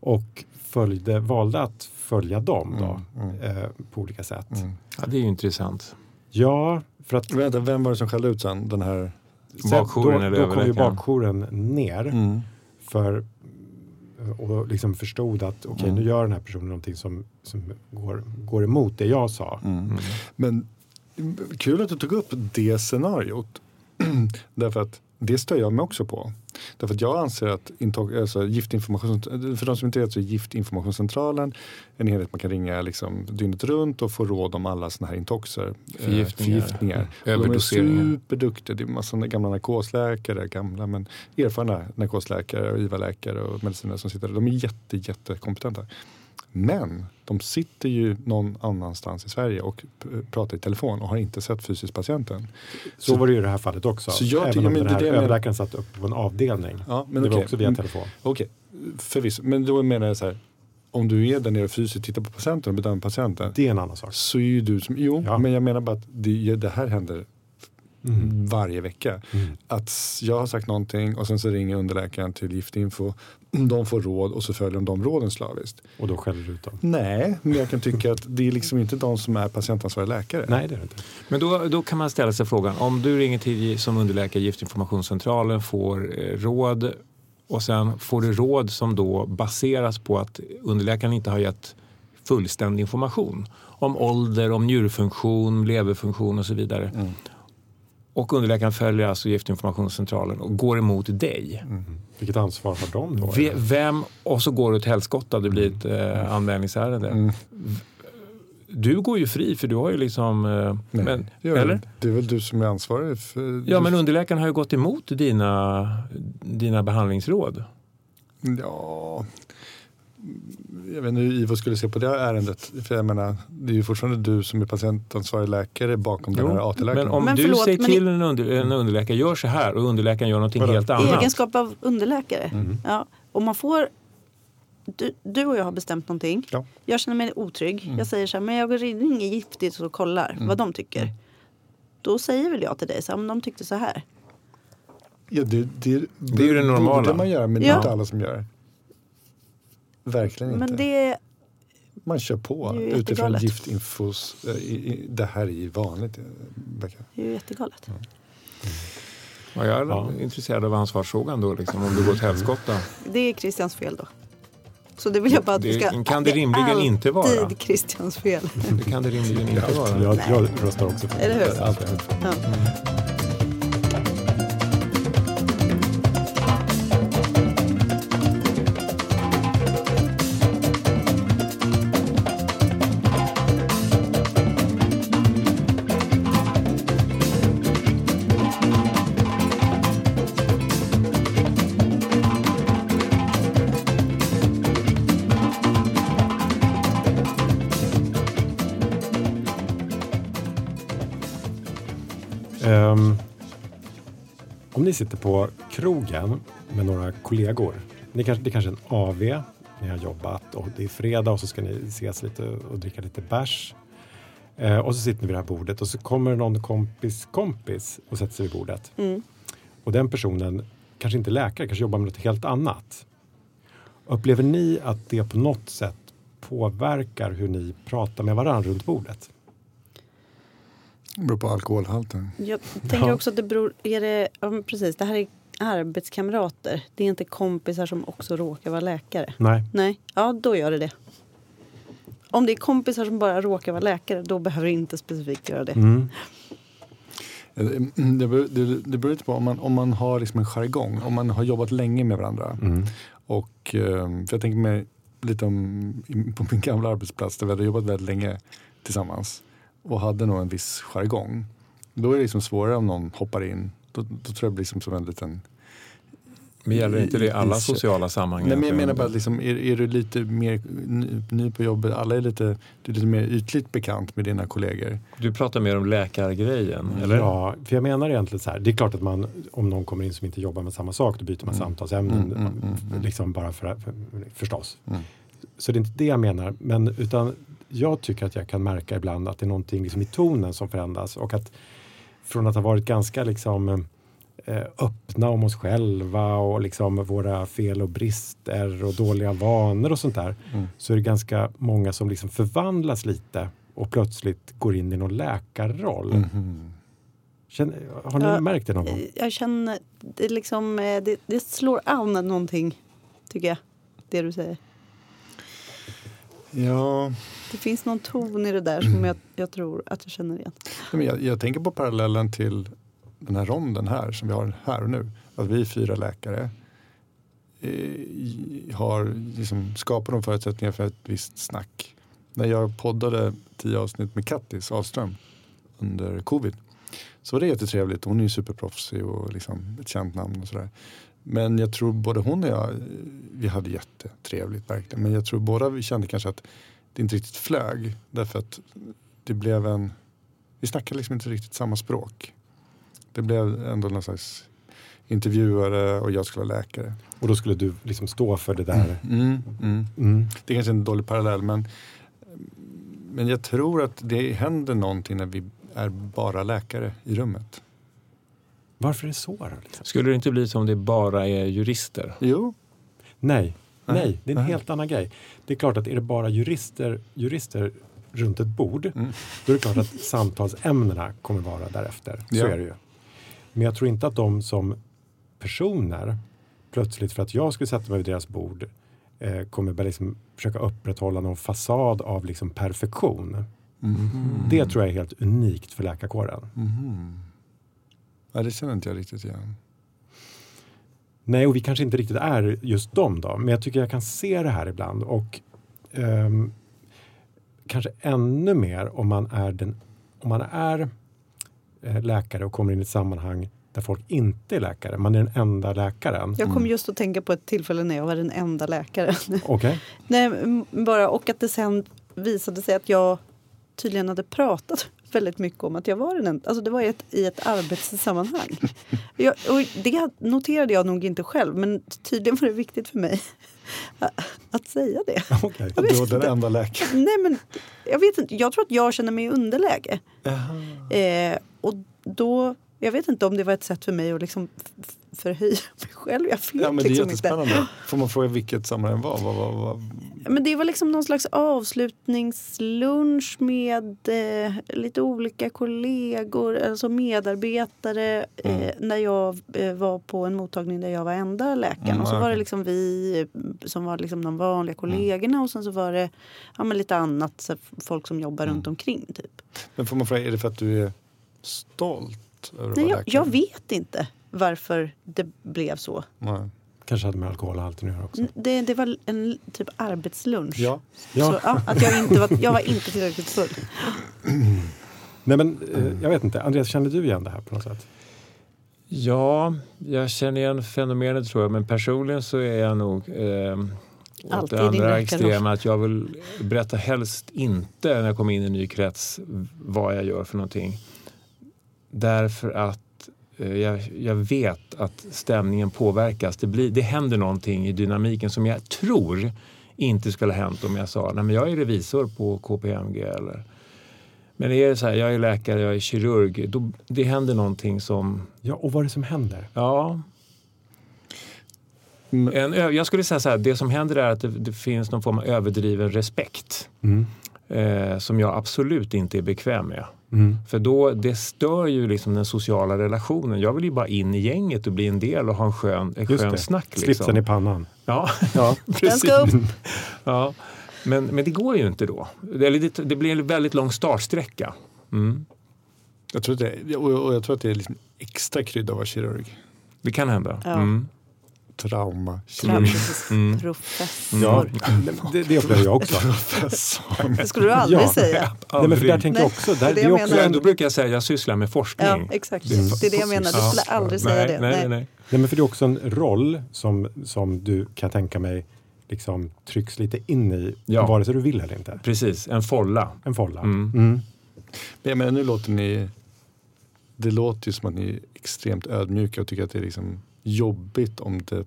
Speaker 3: och följde, valde att följa dem då,
Speaker 1: Mm, mm.
Speaker 3: eh, på olika sätt.
Speaker 1: Mm.
Speaker 4: ja, det är ju intressant.
Speaker 3: Ja, för att
Speaker 1: Vänta, vem var det som skällde ut sen? Den här...
Speaker 4: Bakjouren eller
Speaker 3: då kom ju bakjouren ner
Speaker 1: Mm.
Speaker 3: för och liksom förstod att okej
Speaker 1: Mm.
Speaker 3: nu gör den här personen någonting som, som går, går emot det jag sa.
Speaker 1: Mm.
Speaker 4: Mm.
Speaker 1: Men mm, kul att du tog upp det scenariot. *clears throat* Därför att det stör jag mig också på. Därför att jag anser att intag, alltså giftinformation, för de som inte vet så är giftinformationscentralen en enhet man kan ringa liksom dygnet runt och få råd om alla såna här intoxer. eh,
Speaker 4: Förgiftningar.
Speaker 1: förgiftningar.
Speaker 4: Mm.
Speaker 1: De är superduktiga. Det är massa gamla narkosläkare, gamla men erfarna narkosläkare och IVA-läkare och medicinare som sitter där. De är jätte, jättekompetenta. Men de sitter ju någon annanstans i Sverige och pratar i telefon och har inte sett fysiskt patienten.
Speaker 3: Så, var det ju i det här fallet också.
Speaker 1: Så jag
Speaker 3: Även om
Speaker 1: men
Speaker 3: den här överläkaren satt uppe på en avdelning.
Speaker 1: Ja, men
Speaker 3: det var
Speaker 1: okej.
Speaker 3: också via telefon.
Speaker 1: Okej, förvisso. Men då menar jag så här. Om du är där nere fysiskt tittar på patienten och bedömer patienten.
Speaker 3: Det är en annan sak.
Speaker 1: Så är ju du som, jo,
Speaker 3: Ja.
Speaker 1: men jag menar bara att det, det här händer
Speaker 3: Mm.
Speaker 1: varje vecka.
Speaker 3: Mm.
Speaker 1: Att jag har sagt någonting och sen så ringer underläkaren till Giftinfo. De får råd och så följer de de råden slaviskt.
Speaker 3: Och då skäller du ut dem.
Speaker 1: Nej, men jag kan tycka att det är liksom inte de som är patientansvarig läkare.
Speaker 3: Nej, det är det inte.
Speaker 4: Men då, då kan man ställa sig frågan, om du ringer till som underläkare Giftinformationscentralen, får eh, råd och sen får du råd som då baseras på att underläkaren inte har gett fullständig information om ålder, om njurfunktion, leverfunktion och så vidare.
Speaker 1: Mm.
Speaker 4: Och underläkaren följer alltså Giftinformationscentralen och går emot dig.
Speaker 1: Mm.
Speaker 3: Vilket ansvar har de då?
Speaker 4: Ve- Vem, och så går du till helskotta, det blir ett eh, anmälningsärende.
Speaker 1: Mm.
Speaker 4: Du går ju fri för du har ju liksom... Eh,
Speaker 1: Nej,
Speaker 4: men,
Speaker 1: Ja,
Speaker 4: eller?
Speaker 1: Det är väl du som är ansvarig för...
Speaker 4: Ja, men underläkaren har ju gått emot dina, dina behandlingsråd.
Speaker 1: Ja, jag vet inte hur Ivo skulle se på det här ärendet. För jag menar, det är ju fortfarande du som är patientansvarig läkare bakom den här AT-läkaren.
Speaker 4: men om
Speaker 2: Men
Speaker 4: du
Speaker 2: förlåt,
Speaker 4: säger
Speaker 2: men
Speaker 4: till en, under, en underläkare, gör så här och underläkaren gör någonting
Speaker 1: Vadå?
Speaker 4: helt
Speaker 2: I
Speaker 4: annat.
Speaker 2: egenskap av underläkare.
Speaker 1: Mm.
Speaker 2: Ja, om man får... Du, du och jag har bestämt någonting.
Speaker 1: Ja.
Speaker 2: Jag känner mig otrygg.
Speaker 1: Mm.
Speaker 2: Jag säger så här, men jag ringer giftigt och kollar vad de tycker. Då säger väl jag till dig, så här, om de tyckte så här.
Speaker 1: Ja, det, det,
Speaker 4: Det är ju det normala.
Speaker 1: borde man göra, men det är
Speaker 2: Ja.
Speaker 1: inte alla som gör det. Verkligen inte.
Speaker 2: Men det,
Speaker 1: Man kör på
Speaker 2: Det är
Speaker 1: utifrån giftinfos... eh, Det här är ju vanligt. eh,
Speaker 2: det är ju jättegalet.
Speaker 4: Ja, jag är
Speaker 3: Ja.
Speaker 4: intresserad av ansvarsfrågan då, liksom, om du går till helskotta.
Speaker 2: Det är Christians fel då. Så det vill jag bara att
Speaker 4: Det
Speaker 2: ska...
Speaker 4: kan det rimligen
Speaker 2: är
Speaker 4: inte vara.
Speaker 2: alltid Christians fel.
Speaker 4: Det kan det rimligen inte vara.
Speaker 3: Jag, jag röstar också för
Speaker 2: Eller hur?
Speaker 3: det. Allt är-
Speaker 2: Ja.
Speaker 3: Ni sitter på krogen med några kollegor. Ni kanske, det är kanske är en AV. Ni har jobbat och det är fredag och så ska ni ses lite och dricka lite bärs. Eh, och så sitter ni vid det här bordet och så kommer någon kompis kompis och sätter sig vid bordet.
Speaker 2: Mm.
Speaker 3: Och den personen kanske inte är läkare, kanske jobbar med något helt annat. Upplever ni att det på något sätt påverkar hur ni pratar med varandra runt bordet?
Speaker 1: Det beror på alkoholhalten.
Speaker 2: Jag tänker
Speaker 3: Ja.
Speaker 2: också att det beror... Är det, ja, precis, det här är arbetskamrater. Det är inte kompisar som också råkar vara läkare.
Speaker 3: Nej.
Speaker 2: Nej, ja då gör det det. Om det är kompisar som bara råkar vara läkare, då behöver det inte specifikt göra det.
Speaker 3: Mm.
Speaker 1: Eh, Det beror, det, det beror lite på om man, om man har liksom en jargong, om man har jobbat länge med varandra.
Speaker 3: Mm.
Speaker 1: Och, eh, för jag tänker mig lite om, på min gamla arbetsplats där vi hade jobbat väldigt länge tillsammans och hade nog en viss jargong. Då är det liksom svårare om någon hoppar in. Då, då tror jag det blir liksom som en liten...
Speaker 4: Men gäller inte det i alla
Speaker 1: I- i-
Speaker 4: sociala sammanhang?
Speaker 1: Nej, men jag menar bara att liksom, är, är du lite mer ny, ny på jobbet, alla är lite, du är lite mer ytligt bekant med dina kollegor.
Speaker 4: Du pratar mer om läkargrejen, eller?
Speaker 3: Ja, för jag menar egentligen så här. Det är klart att man, om någon kommer in som inte jobbar med samma sak, då byter man
Speaker 1: Mm.
Speaker 3: samtalsämnen.
Speaker 1: Mm, mm, mm, mm.
Speaker 3: Liksom bara för, för förstås.
Speaker 1: Mm.
Speaker 3: Så det är inte det jag menar. Men utan jag tycker att jag kan märka ibland att det är någonting liksom i tonen som förändras. Och att från att ha varit ganska liksom eh, öppna om oss själva och liksom våra fel och brister och dåliga vanor och sånt där.
Speaker 1: Mm.
Speaker 3: Så är det ganska många som liksom förvandlas lite och plötsligt går in i någon läkarroll.
Speaker 1: Mhm.
Speaker 3: Känner, har ni
Speaker 2: Ja,
Speaker 3: märkt det någon gång?
Speaker 2: Jag känner, det, liksom, eh, det, det slår an någonting, tycker jag. Det du säger.
Speaker 1: Ja,
Speaker 2: Det finns någon ton i det där som jag, jag tror att jag känner igen.
Speaker 1: Men jag, jag tänker på parallellen till den här ronden här som vi har här och nu. Att vi fyra läkare eh, har liksom skapat de förutsättningar för ett visst snack. När jag poddade tio avsnitt med Kattis Ahlström under covid så var det jättetrevligt. Hon är ju superproffsig och liksom ett känt namn och sådär. Men jag tror både hon och jag, vi hade jättetrevligt verkligen. Men jag tror båda vi kände kanske att det inte riktigt flög. Därför att det blev en vi snackade liksom inte riktigt samma språk. Det blev ändå någon slags intervjuare och jag skulle vara läkare.
Speaker 3: Och då skulle du liksom stå för det där.
Speaker 1: Mm, mm.
Speaker 3: Mm.
Speaker 1: Det är kanske är en dålig parallell men, men jag tror att det händer någonting när vi är bara läkare i rummet.
Speaker 3: Varför är det så? Då, liksom?
Speaker 4: Skulle det inte bli som det bara är jurister?
Speaker 1: Jo,
Speaker 3: Nej,
Speaker 1: Nej,
Speaker 3: nej, det är en
Speaker 1: nej.
Speaker 3: helt annan grej. Det är klart att är det bara jurister, jurister runt ett bord,
Speaker 1: Mm.
Speaker 3: då är det klart att samtalsämnena kommer vara därefter. Så
Speaker 1: Ja.
Speaker 3: är det ju. Men jag tror inte att de som personer plötsligt för att jag skulle sätta mig vid deras bord eh, kommer börja liksom försöka upprätthålla någon fasad av liksom perfektion.
Speaker 1: Mhm.
Speaker 3: Det tror jag är helt unikt för läkarkåren.
Speaker 1: Mhm. Ja, det känner inte jag riktigt igen.
Speaker 3: Nej, och vi kanske inte riktigt är just dem då. Men jag tycker jag kan se det här ibland. Och ehm, kanske ännu mer om man är, den, om man är eh, läkare och kommer in i ett sammanhang där folk inte är läkare. Man är den enda läkaren.
Speaker 2: Jag kom just att tänka på ett tillfälle när jag var den enda läkaren. *laughs*
Speaker 3: Okej?
Speaker 2: Nej, bara, och att det sen visade sig att jag tydligen hade pratat väldigt mycket om att jag var den enda. Alltså det var i ett, i ett arbetssammanhang. *laughs* Jag, och det noterade jag nog inte själv men tydligen var det viktigt för mig *laughs* att säga det. *laughs*
Speaker 3: Okej.
Speaker 2: Jag vet
Speaker 1: Du var den enda läkaren.
Speaker 2: Nej men jag vet inte, jag tror att jag känner mig i underläge. Eh, och då, jag vet inte om det var ett sätt för mig att liksom förhöja mig själv. Jag vet
Speaker 1: Ja, men det är
Speaker 2: liksom inte.
Speaker 1: jättespännande. Får man fråga vilket sammanhang var? Vad, vad, vad?
Speaker 2: Men det var liksom någon slags avslutningslunch med eh, lite olika kollegor, alltså medarbetare. Eh, när jag eh, var på en mottagning där jag var enda läkaren.
Speaker 1: Mm,
Speaker 2: och så var det liksom vi eh, som var liksom de vanliga kollegorna och sen så var det ja, men lite annat, så folk som jobbar runt omkring. Typ.
Speaker 1: Men får man fråga, är det för att du är stolt
Speaker 2: Nej, jag, jag vet inte varför det blev så.
Speaker 1: Nej.
Speaker 3: Kanske hade med alkoholhalten att göra också.
Speaker 2: Det, det var en typ arbetslunch.
Speaker 1: Ja.
Speaker 3: Ja.
Speaker 2: Så, ja, att jag, inte var, jag var inte tillräckligt full. *clears throat*
Speaker 3: Nej, men, eh, jag vet inte. Andreas, känner du igen det här på något sätt?
Speaker 4: Ja, jag känner igen fenomenet tror jag, men personligen så är jag nog eh, åt
Speaker 2: Alltid
Speaker 4: det andra extrema. Att jag vill berätta helst inte när jag kommer in i en ny krets vad jag gör för någonting. Därför att jag, jag vet att stämningen påverkas. Det, blir, det händer någonting i dynamiken som jag tror inte skulle ha hänt om jag sa Nej, men jag är revisor på KPMG. Eller, men är det så här, jag är läkare, jag är kirurg. Då, det händer någonting som
Speaker 3: Ja, och vad är det som händer?
Speaker 4: Ja. En, jag skulle säga så här, det som händer är att det, det finns någon form av överdriven respekt.
Speaker 3: Mm.
Speaker 4: Eh, som jag absolut inte är bekväm med.
Speaker 3: Mm.
Speaker 4: För då, det stör ju liksom den sociala relationen. Jag vill ju bara in i gänget och bli en del och ha en skön, en
Speaker 3: Just
Speaker 4: skön
Speaker 3: det.
Speaker 4: snack. Liksom.
Speaker 3: Slipsen i pannan.
Speaker 4: Ja,
Speaker 3: Ja. *laughs*
Speaker 2: Upp. *laughs*
Speaker 4: ja. Men, men det går ju inte då. Eller det, det blir en väldigt lång startsträcka. Mm.
Speaker 1: Jag tror, att det, och, och jag tror att det är liksom extra krydda att vara kirurg.
Speaker 4: Det kan hända.
Speaker 2: Ja.
Speaker 4: Mm.
Speaker 1: Trauma.
Speaker 2: Traumatisk
Speaker 4: Mm.
Speaker 2: professor.
Speaker 3: Ja, det, det upplever jag också.
Speaker 2: Det skulle du aldrig
Speaker 3: Ja.
Speaker 2: säga.
Speaker 3: Nej, men för där tänker jag
Speaker 2: Nej,
Speaker 3: också,
Speaker 2: det är
Speaker 3: där,
Speaker 2: det
Speaker 3: det är
Speaker 2: jag
Speaker 3: också
Speaker 2: menar.
Speaker 3: en,
Speaker 4: Då brukar jag säga att jag sysslar med forskning.
Speaker 2: Ja, exakt.
Speaker 3: Mm.
Speaker 2: Det är det jag menar. Du skulle aldrig säga
Speaker 4: nej,
Speaker 2: det.
Speaker 4: Nej, nej, nej.
Speaker 3: nej, men för det är också en roll som, som du kan tänka mig liksom trycks lite in i,
Speaker 4: Ja.
Speaker 3: vare sig du vill eller inte.
Speaker 4: Precis, en folla.
Speaker 3: En folla.
Speaker 4: Mm.
Speaker 3: Mm.
Speaker 1: Men menar, nu låter ni... Det låter ju som att ni är extremt ödmjuka och tycker att det är liksom jobbigt om det,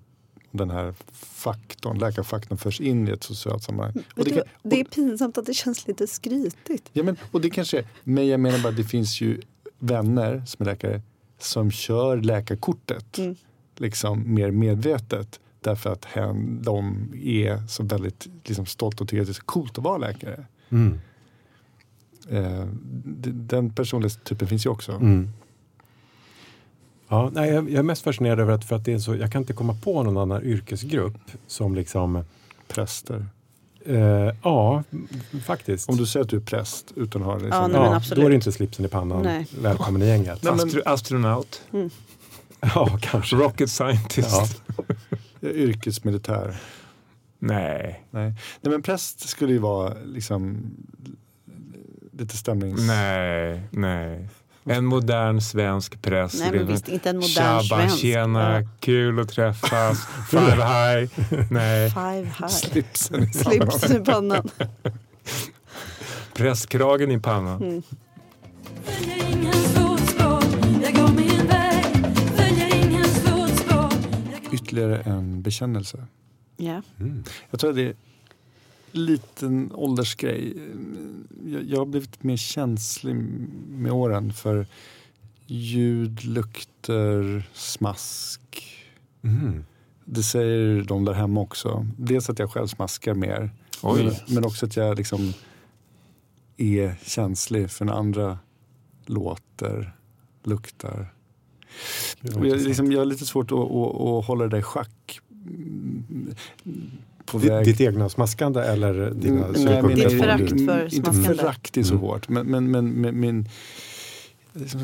Speaker 1: den här faktorn, läkarfaktorn förs in i ett socialt sammanhang. Och
Speaker 2: Vet
Speaker 1: det,
Speaker 2: du,
Speaker 1: kan,
Speaker 2: vad? det är
Speaker 1: och,
Speaker 2: pinsamt att det känns lite skrytigt.
Speaker 1: ja, men, och det kanske men jag menar bara att det finns ju vänner som är läkare som kör läkarkortet
Speaker 2: Mm.
Speaker 1: liksom mer medvetet därför att hen, de är så väldigt liksom, stolta och tycker att det är så coolt att vara läkare.
Speaker 3: Mm.
Speaker 1: Eh, den personlighetstypen finns ju också.
Speaker 3: Mm. Ja, nej, jag, jag är mest fascinerad över att, för att det är så, jag kan inte komma på någon annan yrkesgrupp som liksom,
Speaker 1: Präster.
Speaker 3: eh, ja, faktiskt.
Speaker 1: Om du säger att du är präst utan att ha det
Speaker 2: Ja,
Speaker 1: liksom,
Speaker 2: nej,
Speaker 3: ja,
Speaker 2: absolut.
Speaker 3: då är det inte slipsen i pannan.
Speaker 2: Nej.
Speaker 3: Välkommen i gänget.
Speaker 1: Nej, men-
Speaker 4: Astro- astronaut,
Speaker 3: Ja, kanske.
Speaker 4: rocket scientist.
Speaker 3: Ja.
Speaker 1: yrkesmilitär.
Speaker 4: Nej,
Speaker 1: Nej. Nej men präst skulle ju vara liksom lite stämnings...
Speaker 4: nej, nej. En modern svensk präst.
Speaker 2: Nej, men visst, inte en modern
Speaker 4: Tjabba,
Speaker 2: svensk.
Speaker 4: tjena,
Speaker 2: Ja.
Speaker 4: kul att träffas, *laughs* five high. Nej,
Speaker 2: Five high.
Speaker 1: Slipsen i
Speaker 2: Slips i pannan.
Speaker 4: prästkragen i pannan.
Speaker 2: Mm.
Speaker 1: Ytterligare en bekännelse.
Speaker 2: Ja.
Speaker 3: Mm.
Speaker 1: Jag tror att det liten åldersgrej. Jag, jag har blivit mer känslig med åren för ljud, lukter, smask.
Speaker 3: Mm.
Speaker 1: Det säger de där hemma också. Dels att jag själv smaskar mer. Men, men också att jag liksom är känslig för när andra låter, luktar. Jag, liksom, jag har lite svårt att, att, att hålla det där i schack. På
Speaker 3: Ditt,
Speaker 1: väg.
Speaker 3: ditt egna smaskande eller dina
Speaker 1: Mm,
Speaker 3: synpunkter?
Speaker 1: men-
Speaker 2: Ditt förakt
Speaker 1: mm,
Speaker 2: för
Speaker 1: Inte
Speaker 2: smaskande.
Speaker 1: förakt är så
Speaker 3: Mm.
Speaker 1: hårt, men, men, men, men min... Liksom,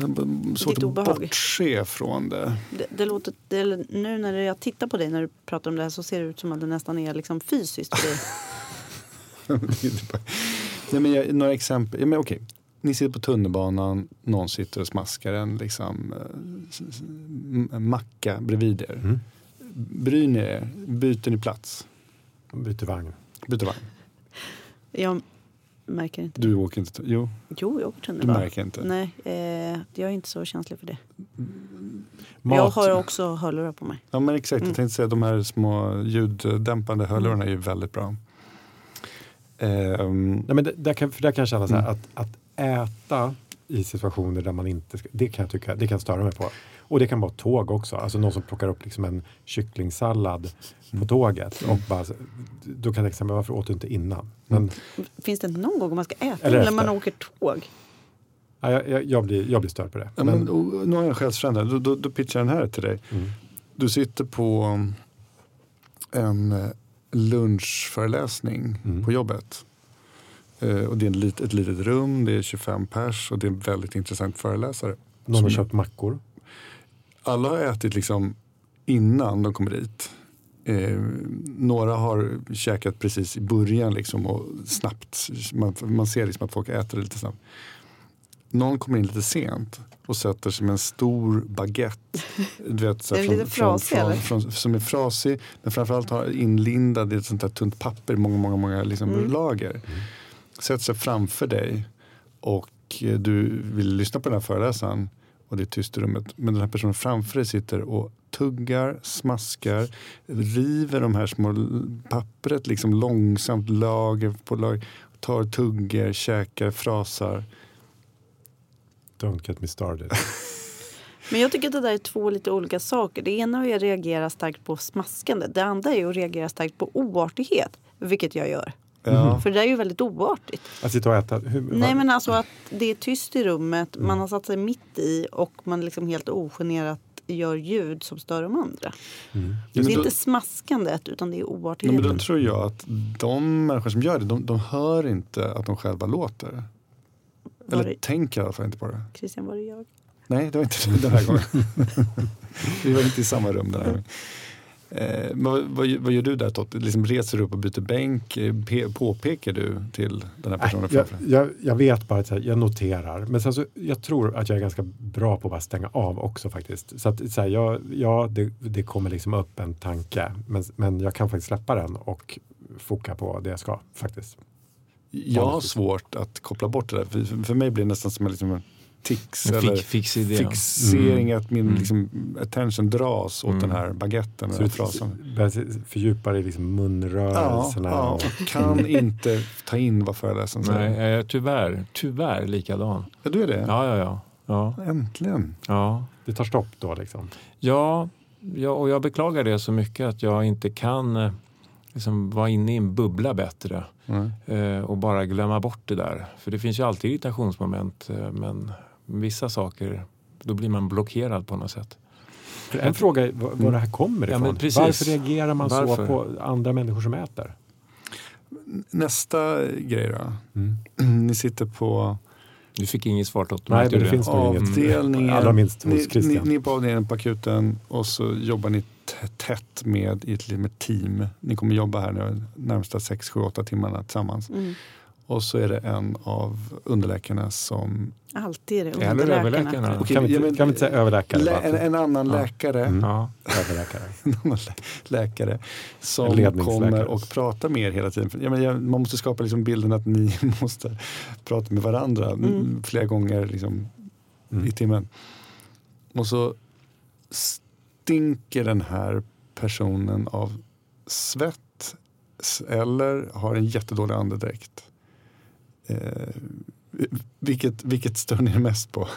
Speaker 1: svårt
Speaker 2: Ditt
Speaker 1: att
Speaker 2: obehag.
Speaker 1: bortse från det.
Speaker 2: Det, det låter, det, nu när jag tittar på dig när du pratar om det här så ser det ut som att det nästan är liksom fysiskt för *laughs* dig.
Speaker 1: Nej, men jag, några exempel. Ja, men okej. Ni sitter på tunnelbanan, någon sitter och smaskar en liksom, eh, macka bredvid er.
Speaker 3: Mm.
Speaker 1: Bryr ni er? Byter ni plats?
Speaker 3: Byter vagn.
Speaker 1: Byter vagn?
Speaker 2: Jag märker inte.
Speaker 1: Du åker inte? Jo,
Speaker 2: Jo, jag åker
Speaker 1: du
Speaker 2: tunnelbana.
Speaker 1: märker inte.
Speaker 2: Nej, eh, jag är inte så känslig för det.
Speaker 3: Mat.
Speaker 2: Jag har också hörlurar på mig.
Speaker 1: Ja men exakt,
Speaker 2: Mm.
Speaker 1: jag tänkte säga de här små ljuddämpande hörlurarna är ju väldigt bra. Ehm,
Speaker 3: Nej, men det, där, kan, för där kan jag känna så här,
Speaker 1: Mm.
Speaker 3: att, att äta i situationer där man inte ska, det kan jag tycka, det kan jag störa mig på. Och det kan vara tåg också, alltså någon som plockar upp liksom en kycklingsallad på tåget och bara, då kan jag tänka mig varför åt du inte innan? Men
Speaker 2: Finns det någon gång man ska äta
Speaker 3: Eller
Speaker 2: när man åker tåg?
Speaker 3: ja, jag, jag, jag, blir, jag blir störd på det.
Speaker 1: ja, men, och, nu har jag en själsfrände, då, då, då pitchar jag den här till dig.
Speaker 3: Mm.
Speaker 1: Du sitter på en eh, lunchföreläsning
Speaker 3: Mm.
Speaker 1: på jobbet. Eh, och det är ett litet rum, det är 25 pers och det är en väldigt intressant föreläsare.
Speaker 3: Någon har köpt mackor.
Speaker 1: Alla har ätit liksom innan de kommer dit. Eh, några har käkat precis i början liksom och snabbt. Man, man ser liksom att folk äter lite snabbt. Någon kommer in lite sent och sätter sig med en stor baguette. Du vet, så här *laughs*
Speaker 2: lite frasig,
Speaker 1: från, från, som är frasig men framförallt har inlindad i ett sånt där tunt papper många, många, många liksom
Speaker 2: Mm.
Speaker 1: lager. Sätter sig framför dig och eh, du vill lyssna på den här föreläsaren och det är tyst i rummet. Men den här personen framför dig sitter och tuggar, smaskar, river de här små pappret liksom långsamt lager på lager. Tar tuggar, käkar, frasar.
Speaker 3: Don't get me started. *laughs*
Speaker 2: Men jag tycker att det där är två lite olika saker. Det ena är att reagera starkt på smaskande. Det andra är att reagera starkt på oartighet. Vilket jag gör.
Speaker 1: Ja. *laughs*
Speaker 2: För det där är ju väldigt oartigt.
Speaker 3: Att sitta och äta. Hur,
Speaker 2: Nej men alltså att det är tyst i rummet, man har satt sig mitt i och man liksom helt ogenerat gör ljud som stör de andra.
Speaker 3: Mm.
Speaker 2: Det är
Speaker 1: då-
Speaker 2: inte smaskandet utan det är
Speaker 1: Ja, men
Speaker 2: oartigheten.
Speaker 1: då tror jag att de människor som gör det, de, de hör inte att de själva låter.
Speaker 2: Var
Speaker 1: Eller
Speaker 2: det,
Speaker 1: tänker i alla fall inte på det.
Speaker 2: Christian, var det jag?
Speaker 1: Nej, det var inte *laughs* den här gången. *laughs* Vi var inte i samma rum den här gången. Eh, vad, vad, vad gör du där Totte? Liksom reser du upp och byter bänk? Eh, Pe, påpekar du till den här personen
Speaker 3: Nej, jag, jag, jag vet bara att här, jag noterar. Men sen så, jag tror att jag är ganska bra på att bara stänga av också faktiskt. Så att så här, jag, ja, det, det kommer liksom upp en tanke. Men, men jag kan faktiskt släppa den och foka på det jag ska faktiskt.
Speaker 1: Jag har svårt att koppla bort det där. För, för mig blir det nästan som en, liksom tics
Speaker 4: En
Speaker 1: eller
Speaker 4: fix,
Speaker 1: fixering. Att min
Speaker 4: Mm.
Speaker 1: liksom, attention dras åt
Speaker 4: Mm.
Speaker 1: den här baguetten.
Speaker 3: Så
Speaker 1: eller
Speaker 3: du
Speaker 1: frasen.
Speaker 3: börjar fördjupa dig i liksom
Speaker 1: Ja,
Speaker 3: munrörelserna.
Speaker 1: ja,
Speaker 3: och-
Speaker 1: och kan inte ta in vad föreläsaren
Speaker 4: Nej,
Speaker 1: säger.
Speaker 4: jag är tyvärr, tyvärr likadan.
Speaker 1: Ja, du är det?
Speaker 4: Ja, ja, ja. ja,
Speaker 1: Äntligen.
Speaker 4: ja.
Speaker 3: Det tar stopp då liksom.
Speaker 4: Ja, ja, och jag beklagar det så mycket att jag inte kan eh, liksom, vara inne i en bubbla bättre
Speaker 1: Nej.
Speaker 4: eh, och bara glömma bort det där. För det finns ju alltid irritationsmoment eh, men vissa saker då blir man blockerad på något sätt.
Speaker 3: En fråga är var, det här kommer
Speaker 4: Ja,
Speaker 3: ifrån.
Speaker 4: men precis.
Speaker 3: Varför reagerar man
Speaker 4: Varför?
Speaker 3: så på andra människor som äter?
Speaker 1: Nästa grej då.
Speaker 3: Mm.
Speaker 1: Ni sitter på
Speaker 4: Du fick inget svar Totte,
Speaker 3: Nej, men
Speaker 4: du
Speaker 3: det finns nog inget. Allra minst hos
Speaker 1: ni, ni, ni är på avdelningen på akuten och så jobbar ni tätt med i ett team. Ni kommer jobba här nu närmsta 6, 7, 8 timmarna tillsammans.
Speaker 2: Mm.
Speaker 1: Och så är det en av underläkarna som...
Speaker 2: Alltid är det
Speaker 4: Eller
Speaker 2: underläkarna.
Speaker 4: överläkarna.
Speaker 1: Okej,
Speaker 3: kan, vi
Speaker 1: ja,
Speaker 3: inte,
Speaker 1: men-
Speaker 3: kan vi inte säga överläkare?
Speaker 1: Lä, en, en annan
Speaker 3: Ja.
Speaker 1: läkare,
Speaker 3: Mm.
Speaker 4: Ja. *laughs*
Speaker 3: Överläkare.
Speaker 1: en annan lä- läkare som kommer och pratar med er hela tiden. Ja, men jag- man måste skapa liksom bilden att ni *laughs* måste prata med varandra
Speaker 2: Mm.
Speaker 1: flera gånger liksom,
Speaker 3: Mm.
Speaker 1: i timmen. Och så stinker den här personen av svett eller har en jättedålig andedräkt. Eh, vilket, vilket stör ni mest på?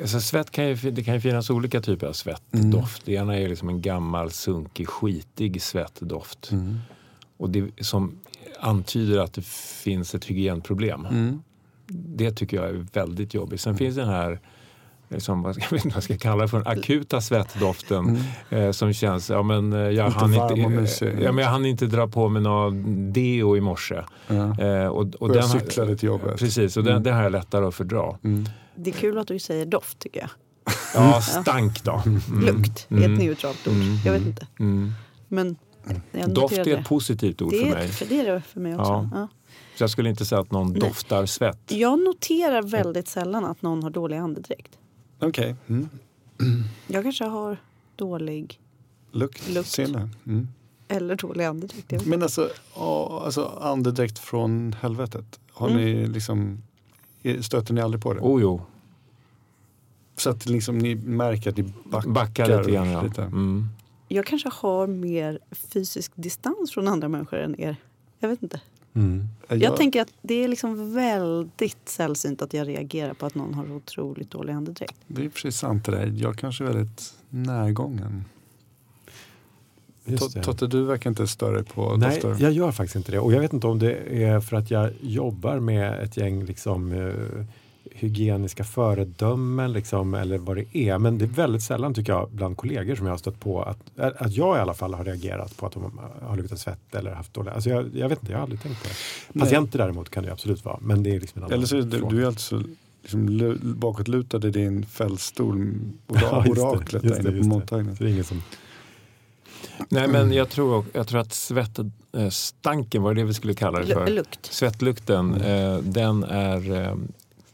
Speaker 4: Alltså, svett kan ju, det kan ju finnas olika typer av svettdoft. Det ena är liksom en gammal, sunkig, skitig svettdoft. Och det, som antyder att det finns ett hygienproblem.
Speaker 1: Mm.
Speaker 4: Det tycker jag är väldigt jobbigt. Sen finns den här liksom, *laughs* vad ska, jag vet inte vad jag ska kalla det för, den akuta svettdoften eh, som känns, ja men eh, jag
Speaker 1: Mm.
Speaker 4: Hann, inte, ja, men jag hann inte dra på mig någon deo i morse.
Speaker 1: Ja.
Speaker 4: Eh, och, och
Speaker 1: Och jag
Speaker 4: har-
Speaker 1: cyklade till jobbet.
Speaker 4: Precis, och den, det har jag lättare att fördra.
Speaker 1: Mm.
Speaker 2: Det är kul att du säger doft tycker jag. *laughs*
Speaker 4: Ja, stank då. Mm.
Speaker 2: Lukt är
Speaker 4: Mm.
Speaker 2: ett neutralt ord.
Speaker 4: Mm.
Speaker 2: Jag vet inte.
Speaker 4: Mm.
Speaker 2: Men jag
Speaker 4: Doft är ett positivt ord
Speaker 2: det,
Speaker 4: för
Speaker 2: är,
Speaker 4: mig.
Speaker 2: för det är det för mig också.
Speaker 4: Ja.
Speaker 2: Ja.
Speaker 4: Så jag skulle inte säga att någon
Speaker 2: Nej.
Speaker 4: doftar svett.
Speaker 2: Jag noterar väldigt sällan att någon har dålig andedräkt.
Speaker 1: Okej. Mm.
Speaker 2: Jag kanske har dålig
Speaker 1: Lukt,
Speaker 2: Lukt.
Speaker 1: Mm.
Speaker 2: eller dålig andedräkt.
Speaker 1: Men alltså, alltså andedräkt från helvetet. Har
Speaker 2: Mm.
Speaker 1: ni liksom, stöter ni aldrig på det?
Speaker 4: Oh jo,
Speaker 1: Så att liksom ni märker att ni backar,
Speaker 4: backa lite grann. Ja.
Speaker 1: lite.
Speaker 4: Mm.
Speaker 2: Jag kanske har mer fysisk distans från andra människor än er. Jag vet inte.
Speaker 3: Mm.
Speaker 2: Jag, tänker att det är liksom väldigt sällsynt att jag reagerar på att någon har otroligt dålig andedräkt.
Speaker 1: Det är precis sant det där. Jag kanske är väldigt närgången. Totte, du verkar inte störa på
Speaker 3: Nej,
Speaker 1: dofter.
Speaker 3: jag gör faktiskt inte det. Och jag vet inte om det är för att jag jobbar med ett gäng liksom, eh, hygieniska föredömen liksom, eller vad det är. Men det är väldigt sällan tycker jag bland kollegor som jag har stött på att, att jag i alla fall har reagerat på att de har luktat svett eller haft dåliga... Alltså jag, jag vet inte, jag har aldrig tänkt på det.
Speaker 1: Nej.
Speaker 3: Patienter däremot kan det absolut vara. Men det är liksom en annan
Speaker 1: Eller så är du,
Speaker 3: fråga.
Speaker 1: du är alltså liksom lu- bakåtlutad i din fällstol, *laughs*
Speaker 3: Ja, just det,
Speaker 1: oraklet
Speaker 3: just
Speaker 1: där
Speaker 3: det,
Speaker 1: inne på
Speaker 3: det.
Speaker 1: mottagningen.
Speaker 3: Så det är ingen som...
Speaker 4: Nej, men jag tror, jag tror att svettstanken, vad är det vi skulle kalla det för?
Speaker 2: lukt.
Speaker 4: Svettlukten,
Speaker 3: Mm.
Speaker 4: eh, den är eh,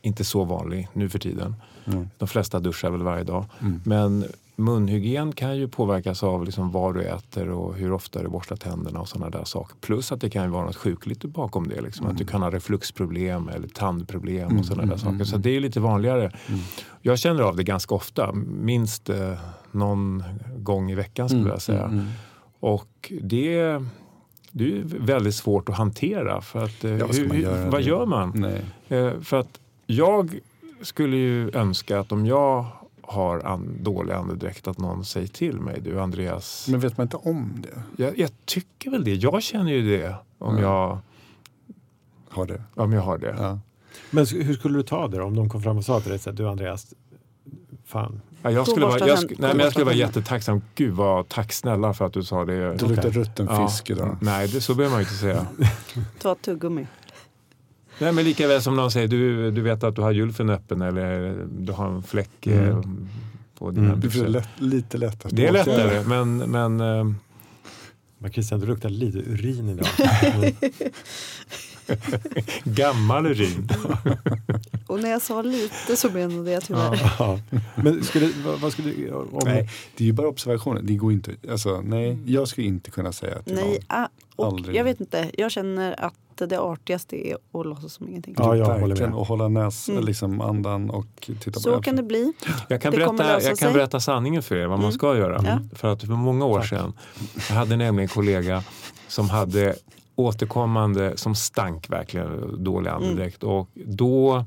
Speaker 4: inte så vanlig nu för tiden.
Speaker 1: Mm.
Speaker 4: De flesta duschar väl varje dag.
Speaker 1: Mm.
Speaker 4: Men munhygien kan ju påverkas av liksom vad du äter och hur ofta du borstar tänderna och sådana där saker. Plus att det kan ju vara något sjukligt bakom det. Liksom. Att du kan ha refluxproblem eller tandproblem och sådana där saker. Så det är lite vanligare. Jag känner av det ganska ofta, minst eh, någon gång i veckan skulle jag säga. Och det, det är väldigt svårt att hantera. För att, eh,
Speaker 1: Ja,
Speaker 4: hur, vad gör man?
Speaker 1: Nej.
Speaker 4: Eh, För att jag skulle ju önska att om jag har an, dålig andedräkt att någon säger till mig. Du Andreas,
Speaker 1: Men vet man inte om det?
Speaker 4: jag, jag tycker väl det. Jag känner ju det om, jag,
Speaker 1: Har det?
Speaker 4: om jag har det.
Speaker 1: Ja.
Speaker 3: Men hur skulle du ta det då? Om de kom fram och sa till dig du Andreas, fan.
Speaker 4: Ja, jag, skulle vara, jag, sk- nej, men jag skulle vara jättetacksam. Gud vad tack snälla för att du sa det.
Speaker 1: Det luktar rutten
Speaker 4: Ja.
Speaker 1: fisk idag.
Speaker 4: Nej, det, så behöver man ju inte säga.
Speaker 2: Ta ett tuggummi.
Speaker 4: Nej, men lika väl som någon säger du, du vet att du har gylfen öppen eller du har en fläck eh,
Speaker 3: Mm.
Speaker 4: på dina
Speaker 3: Mm.
Speaker 1: Det
Speaker 4: byxor.
Speaker 1: är lätt, lite lättare.
Speaker 4: Det är lättare, men, men eh,
Speaker 3: Men Christian, du luktar lite urin idag. *laughs* *laughs*
Speaker 4: gammal urin.
Speaker 2: Och när jag sa lite så menade jag tyvärr.
Speaker 3: ja. Men skulle, vad, vad skulle du... Om,
Speaker 1: Nej, det är ju bara observationer. Det går inte. Alltså, nej, jag skulle inte kunna säga till
Speaker 2: Nej,
Speaker 1: någon.
Speaker 2: ah, och
Speaker 1: Aldrig.
Speaker 2: jag vet inte. Jag känner att det artigaste är att låtsas som ingenting.
Speaker 3: Ja, jag håller med.
Speaker 1: Och hålla näs,
Speaker 2: Mm.
Speaker 1: liksom andan och titta på
Speaker 2: Så kan det bli.
Speaker 4: Jag kan,
Speaker 2: Det
Speaker 4: berätta, jag kan berätta sanningen för er, vad man
Speaker 2: Mm.
Speaker 4: ska göra.
Speaker 2: Ja.
Speaker 4: För att för många år sedan, jag hade nämligen en kollega som hade återkommande, som stank verkligen dålig
Speaker 2: Mm.
Speaker 4: andedräkt. Och då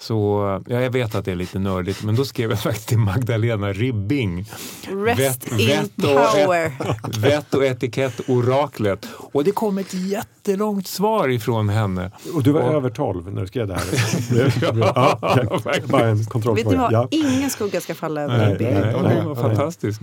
Speaker 4: så, ja, jag vet att det är lite nördigt, men då skrev jag *laughs* faktiskt till Magdalena Ribbing.
Speaker 2: Rest
Speaker 4: Vett-
Speaker 2: in
Speaker 4: vett och
Speaker 2: power. *laughs*
Speaker 4: Vett och etikett-oraklet. Och det kom ett jättelångt svar ifrån henne.
Speaker 3: Och du var
Speaker 4: Och-
Speaker 3: över 12 när du skrev det här? *laughs* ja, okej. Bara en
Speaker 2: Vet ni
Speaker 3: kontrollfråga.
Speaker 2: vad?
Speaker 3: Ja.
Speaker 2: Ingen skugga ska falla över Ribbing.
Speaker 4: Nej, var
Speaker 3: nej.
Speaker 4: fantastiskt.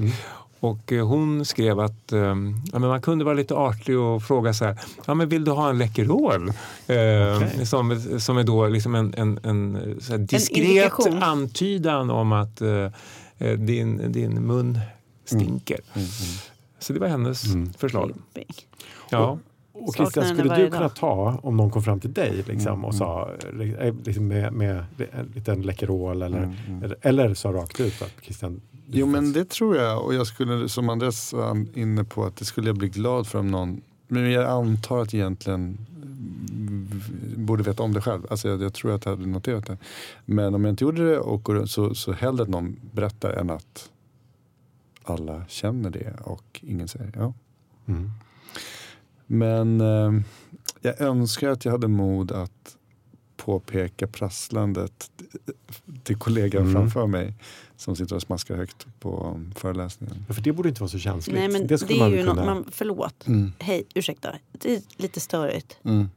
Speaker 4: Och eh, hon skrev att eh, ja, men man kunde vara lite artig och fråga så här, ja, men vill du ha en Läkerol? Eh, som, som är då liksom en, en, en så här diskret
Speaker 2: indikation.
Speaker 4: antydan om att eh, eh, din, din mun stinker.
Speaker 1: Mm,
Speaker 4: Så det var hennes förslag.
Speaker 2: Ribbing.
Speaker 4: Ja.
Speaker 3: Och
Speaker 2: Saknar
Speaker 3: Christian, skulle du kunna ta om någon kom fram till dig liksom,
Speaker 1: Mm,
Speaker 3: och sa eh, liksom med, med en liten Läkerol eller,
Speaker 1: Mm, mm.
Speaker 3: eller, eller sa rakt ut att Christian,
Speaker 1: Jo men det tror jag och jag skulle som Andreas var inne på att det skulle jag bli glad för om någon men jag antar att egentligen mm, borde veta om det själv. Alltså jag, jag tror att jag hade noterat det. Men om jag inte gjorde det och så, så hellre att någon berättar än att alla känner det och ingen säger ja.
Speaker 3: Mm.
Speaker 1: Men eh, jag önskar att jag hade mod att påpeka prasslandet till kollegan
Speaker 3: Mm.
Speaker 1: framför mig som sitter och smaskar högt på föreläsningen.
Speaker 3: Ja, för det borde inte vara så känsligt.
Speaker 2: Nej, men
Speaker 3: det
Speaker 2: det, är
Speaker 3: man
Speaker 2: ju
Speaker 3: väl
Speaker 2: något,
Speaker 3: kunna...
Speaker 2: man, förlåt.
Speaker 1: Mm.
Speaker 2: Hej, ursäkta. Det är lite störigt.
Speaker 1: Mm.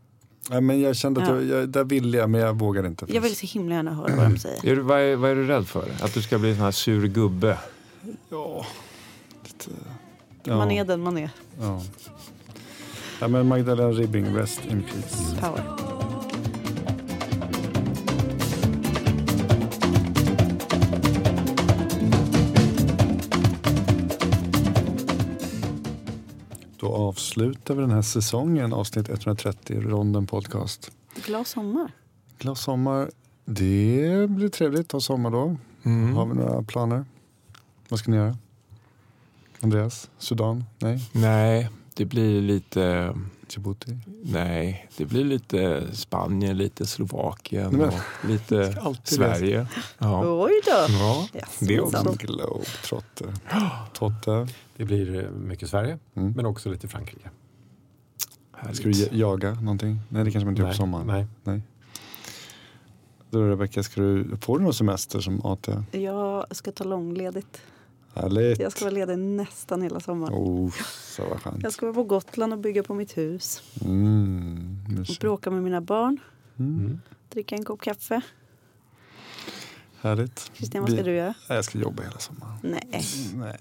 Speaker 1: Ja, men jag kände att
Speaker 2: Ja.
Speaker 1: jag, jag, där ville jag men jag vågade inte.
Speaker 2: Jag vill så himla gärna höra vad de säger.
Speaker 4: Är du, vad, är, vad är du rädd för? Att du ska bli en sån här sur gubbe?
Speaker 1: Ja, lite, ja,
Speaker 2: Man är den man är.
Speaker 1: Ja. ja, men Magdalena Ribbing, rest in peace.
Speaker 2: Power.
Speaker 1: Avslutar vi den här säsongen, avsnitt 130, Ronden Podcast.
Speaker 2: Glad sommar.
Speaker 1: Glad sommar. Det blir trevligt att ha sommar då.
Speaker 4: Mm.
Speaker 1: Har vi några planer? Vad ska ni göra? Andreas? Sudan? Nej?
Speaker 4: Nej, det blir lite...
Speaker 1: Djibouti?
Speaker 4: Nej, det blir lite Spanien, lite Slovakien
Speaker 1: Nej, men-
Speaker 4: och lite *laughs* Sverige. Ja.
Speaker 2: Oj då.
Speaker 4: Ja.
Speaker 2: Yes,
Speaker 4: Det också.
Speaker 2: minsann.
Speaker 1: Globe Trotte. *gasps* Totte.
Speaker 3: Det blir eh, mycket Sverige,
Speaker 1: Mm.
Speaker 3: men också lite Frankrike.
Speaker 1: Ska du ja- jaga någonting? Nej, det kanske man inte gör på sommaren.
Speaker 3: nej.
Speaker 1: Nej. Då Rebecka, ska du, får du någon semester som AT?
Speaker 2: Jag ska ta långledigt.
Speaker 1: Härligt.
Speaker 2: Jag ska vara ledig nästan hela sommaren.
Speaker 1: Oh, så vad skönt.
Speaker 2: Jag ska vara på Gotland och bygga på mitt hus.
Speaker 1: Mm,
Speaker 2: bråka med mina barn.
Speaker 1: mm.
Speaker 3: Mm.
Speaker 2: Dricka en kopp kaffe.
Speaker 1: Härligt.
Speaker 2: Christian, vad ska
Speaker 1: Vi-
Speaker 2: du göra?
Speaker 1: Jag ska jobba hela sommaren.
Speaker 2: Nej.
Speaker 1: Nej.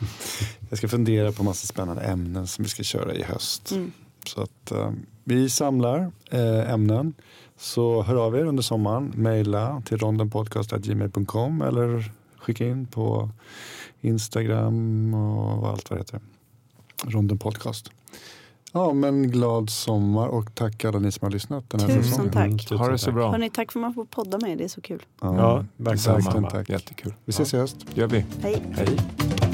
Speaker 1: *laughs* Jag ska fundera på massa spännande ämnen som vi ska köra i höst.
Speaker 2: Mm.
Speaker 1: Så att eh, vi samlar eh, ämnen. Så hör av er under sommaren. Maila till rondenpodcast.gmail.com eller skicka in på Instagram och allt vad det heter. Ronden Podcast. Ja, men glad sommar och tack alla ni som har lyssnat den här
Speaker 2: Tusen
Speaker 1: säsongen.
Speaker 2: tack.
Speaker 3: Mm, tusen
Speaker 4: Ha det så
Speaker 3: tack.
Speaker 4: bra.
Speaker 2: Hörni, tack för att man får podda med. Det är så kul.
Speaker 3: Ja, verkligen.
Speaker 1: verkligen tack.
Speaker 4: Jättekul.
Speaker 1: Vi ses i höst.
Speaker 4: gör vi.
Speaker 2: Hej.
Speaker 4: Hej.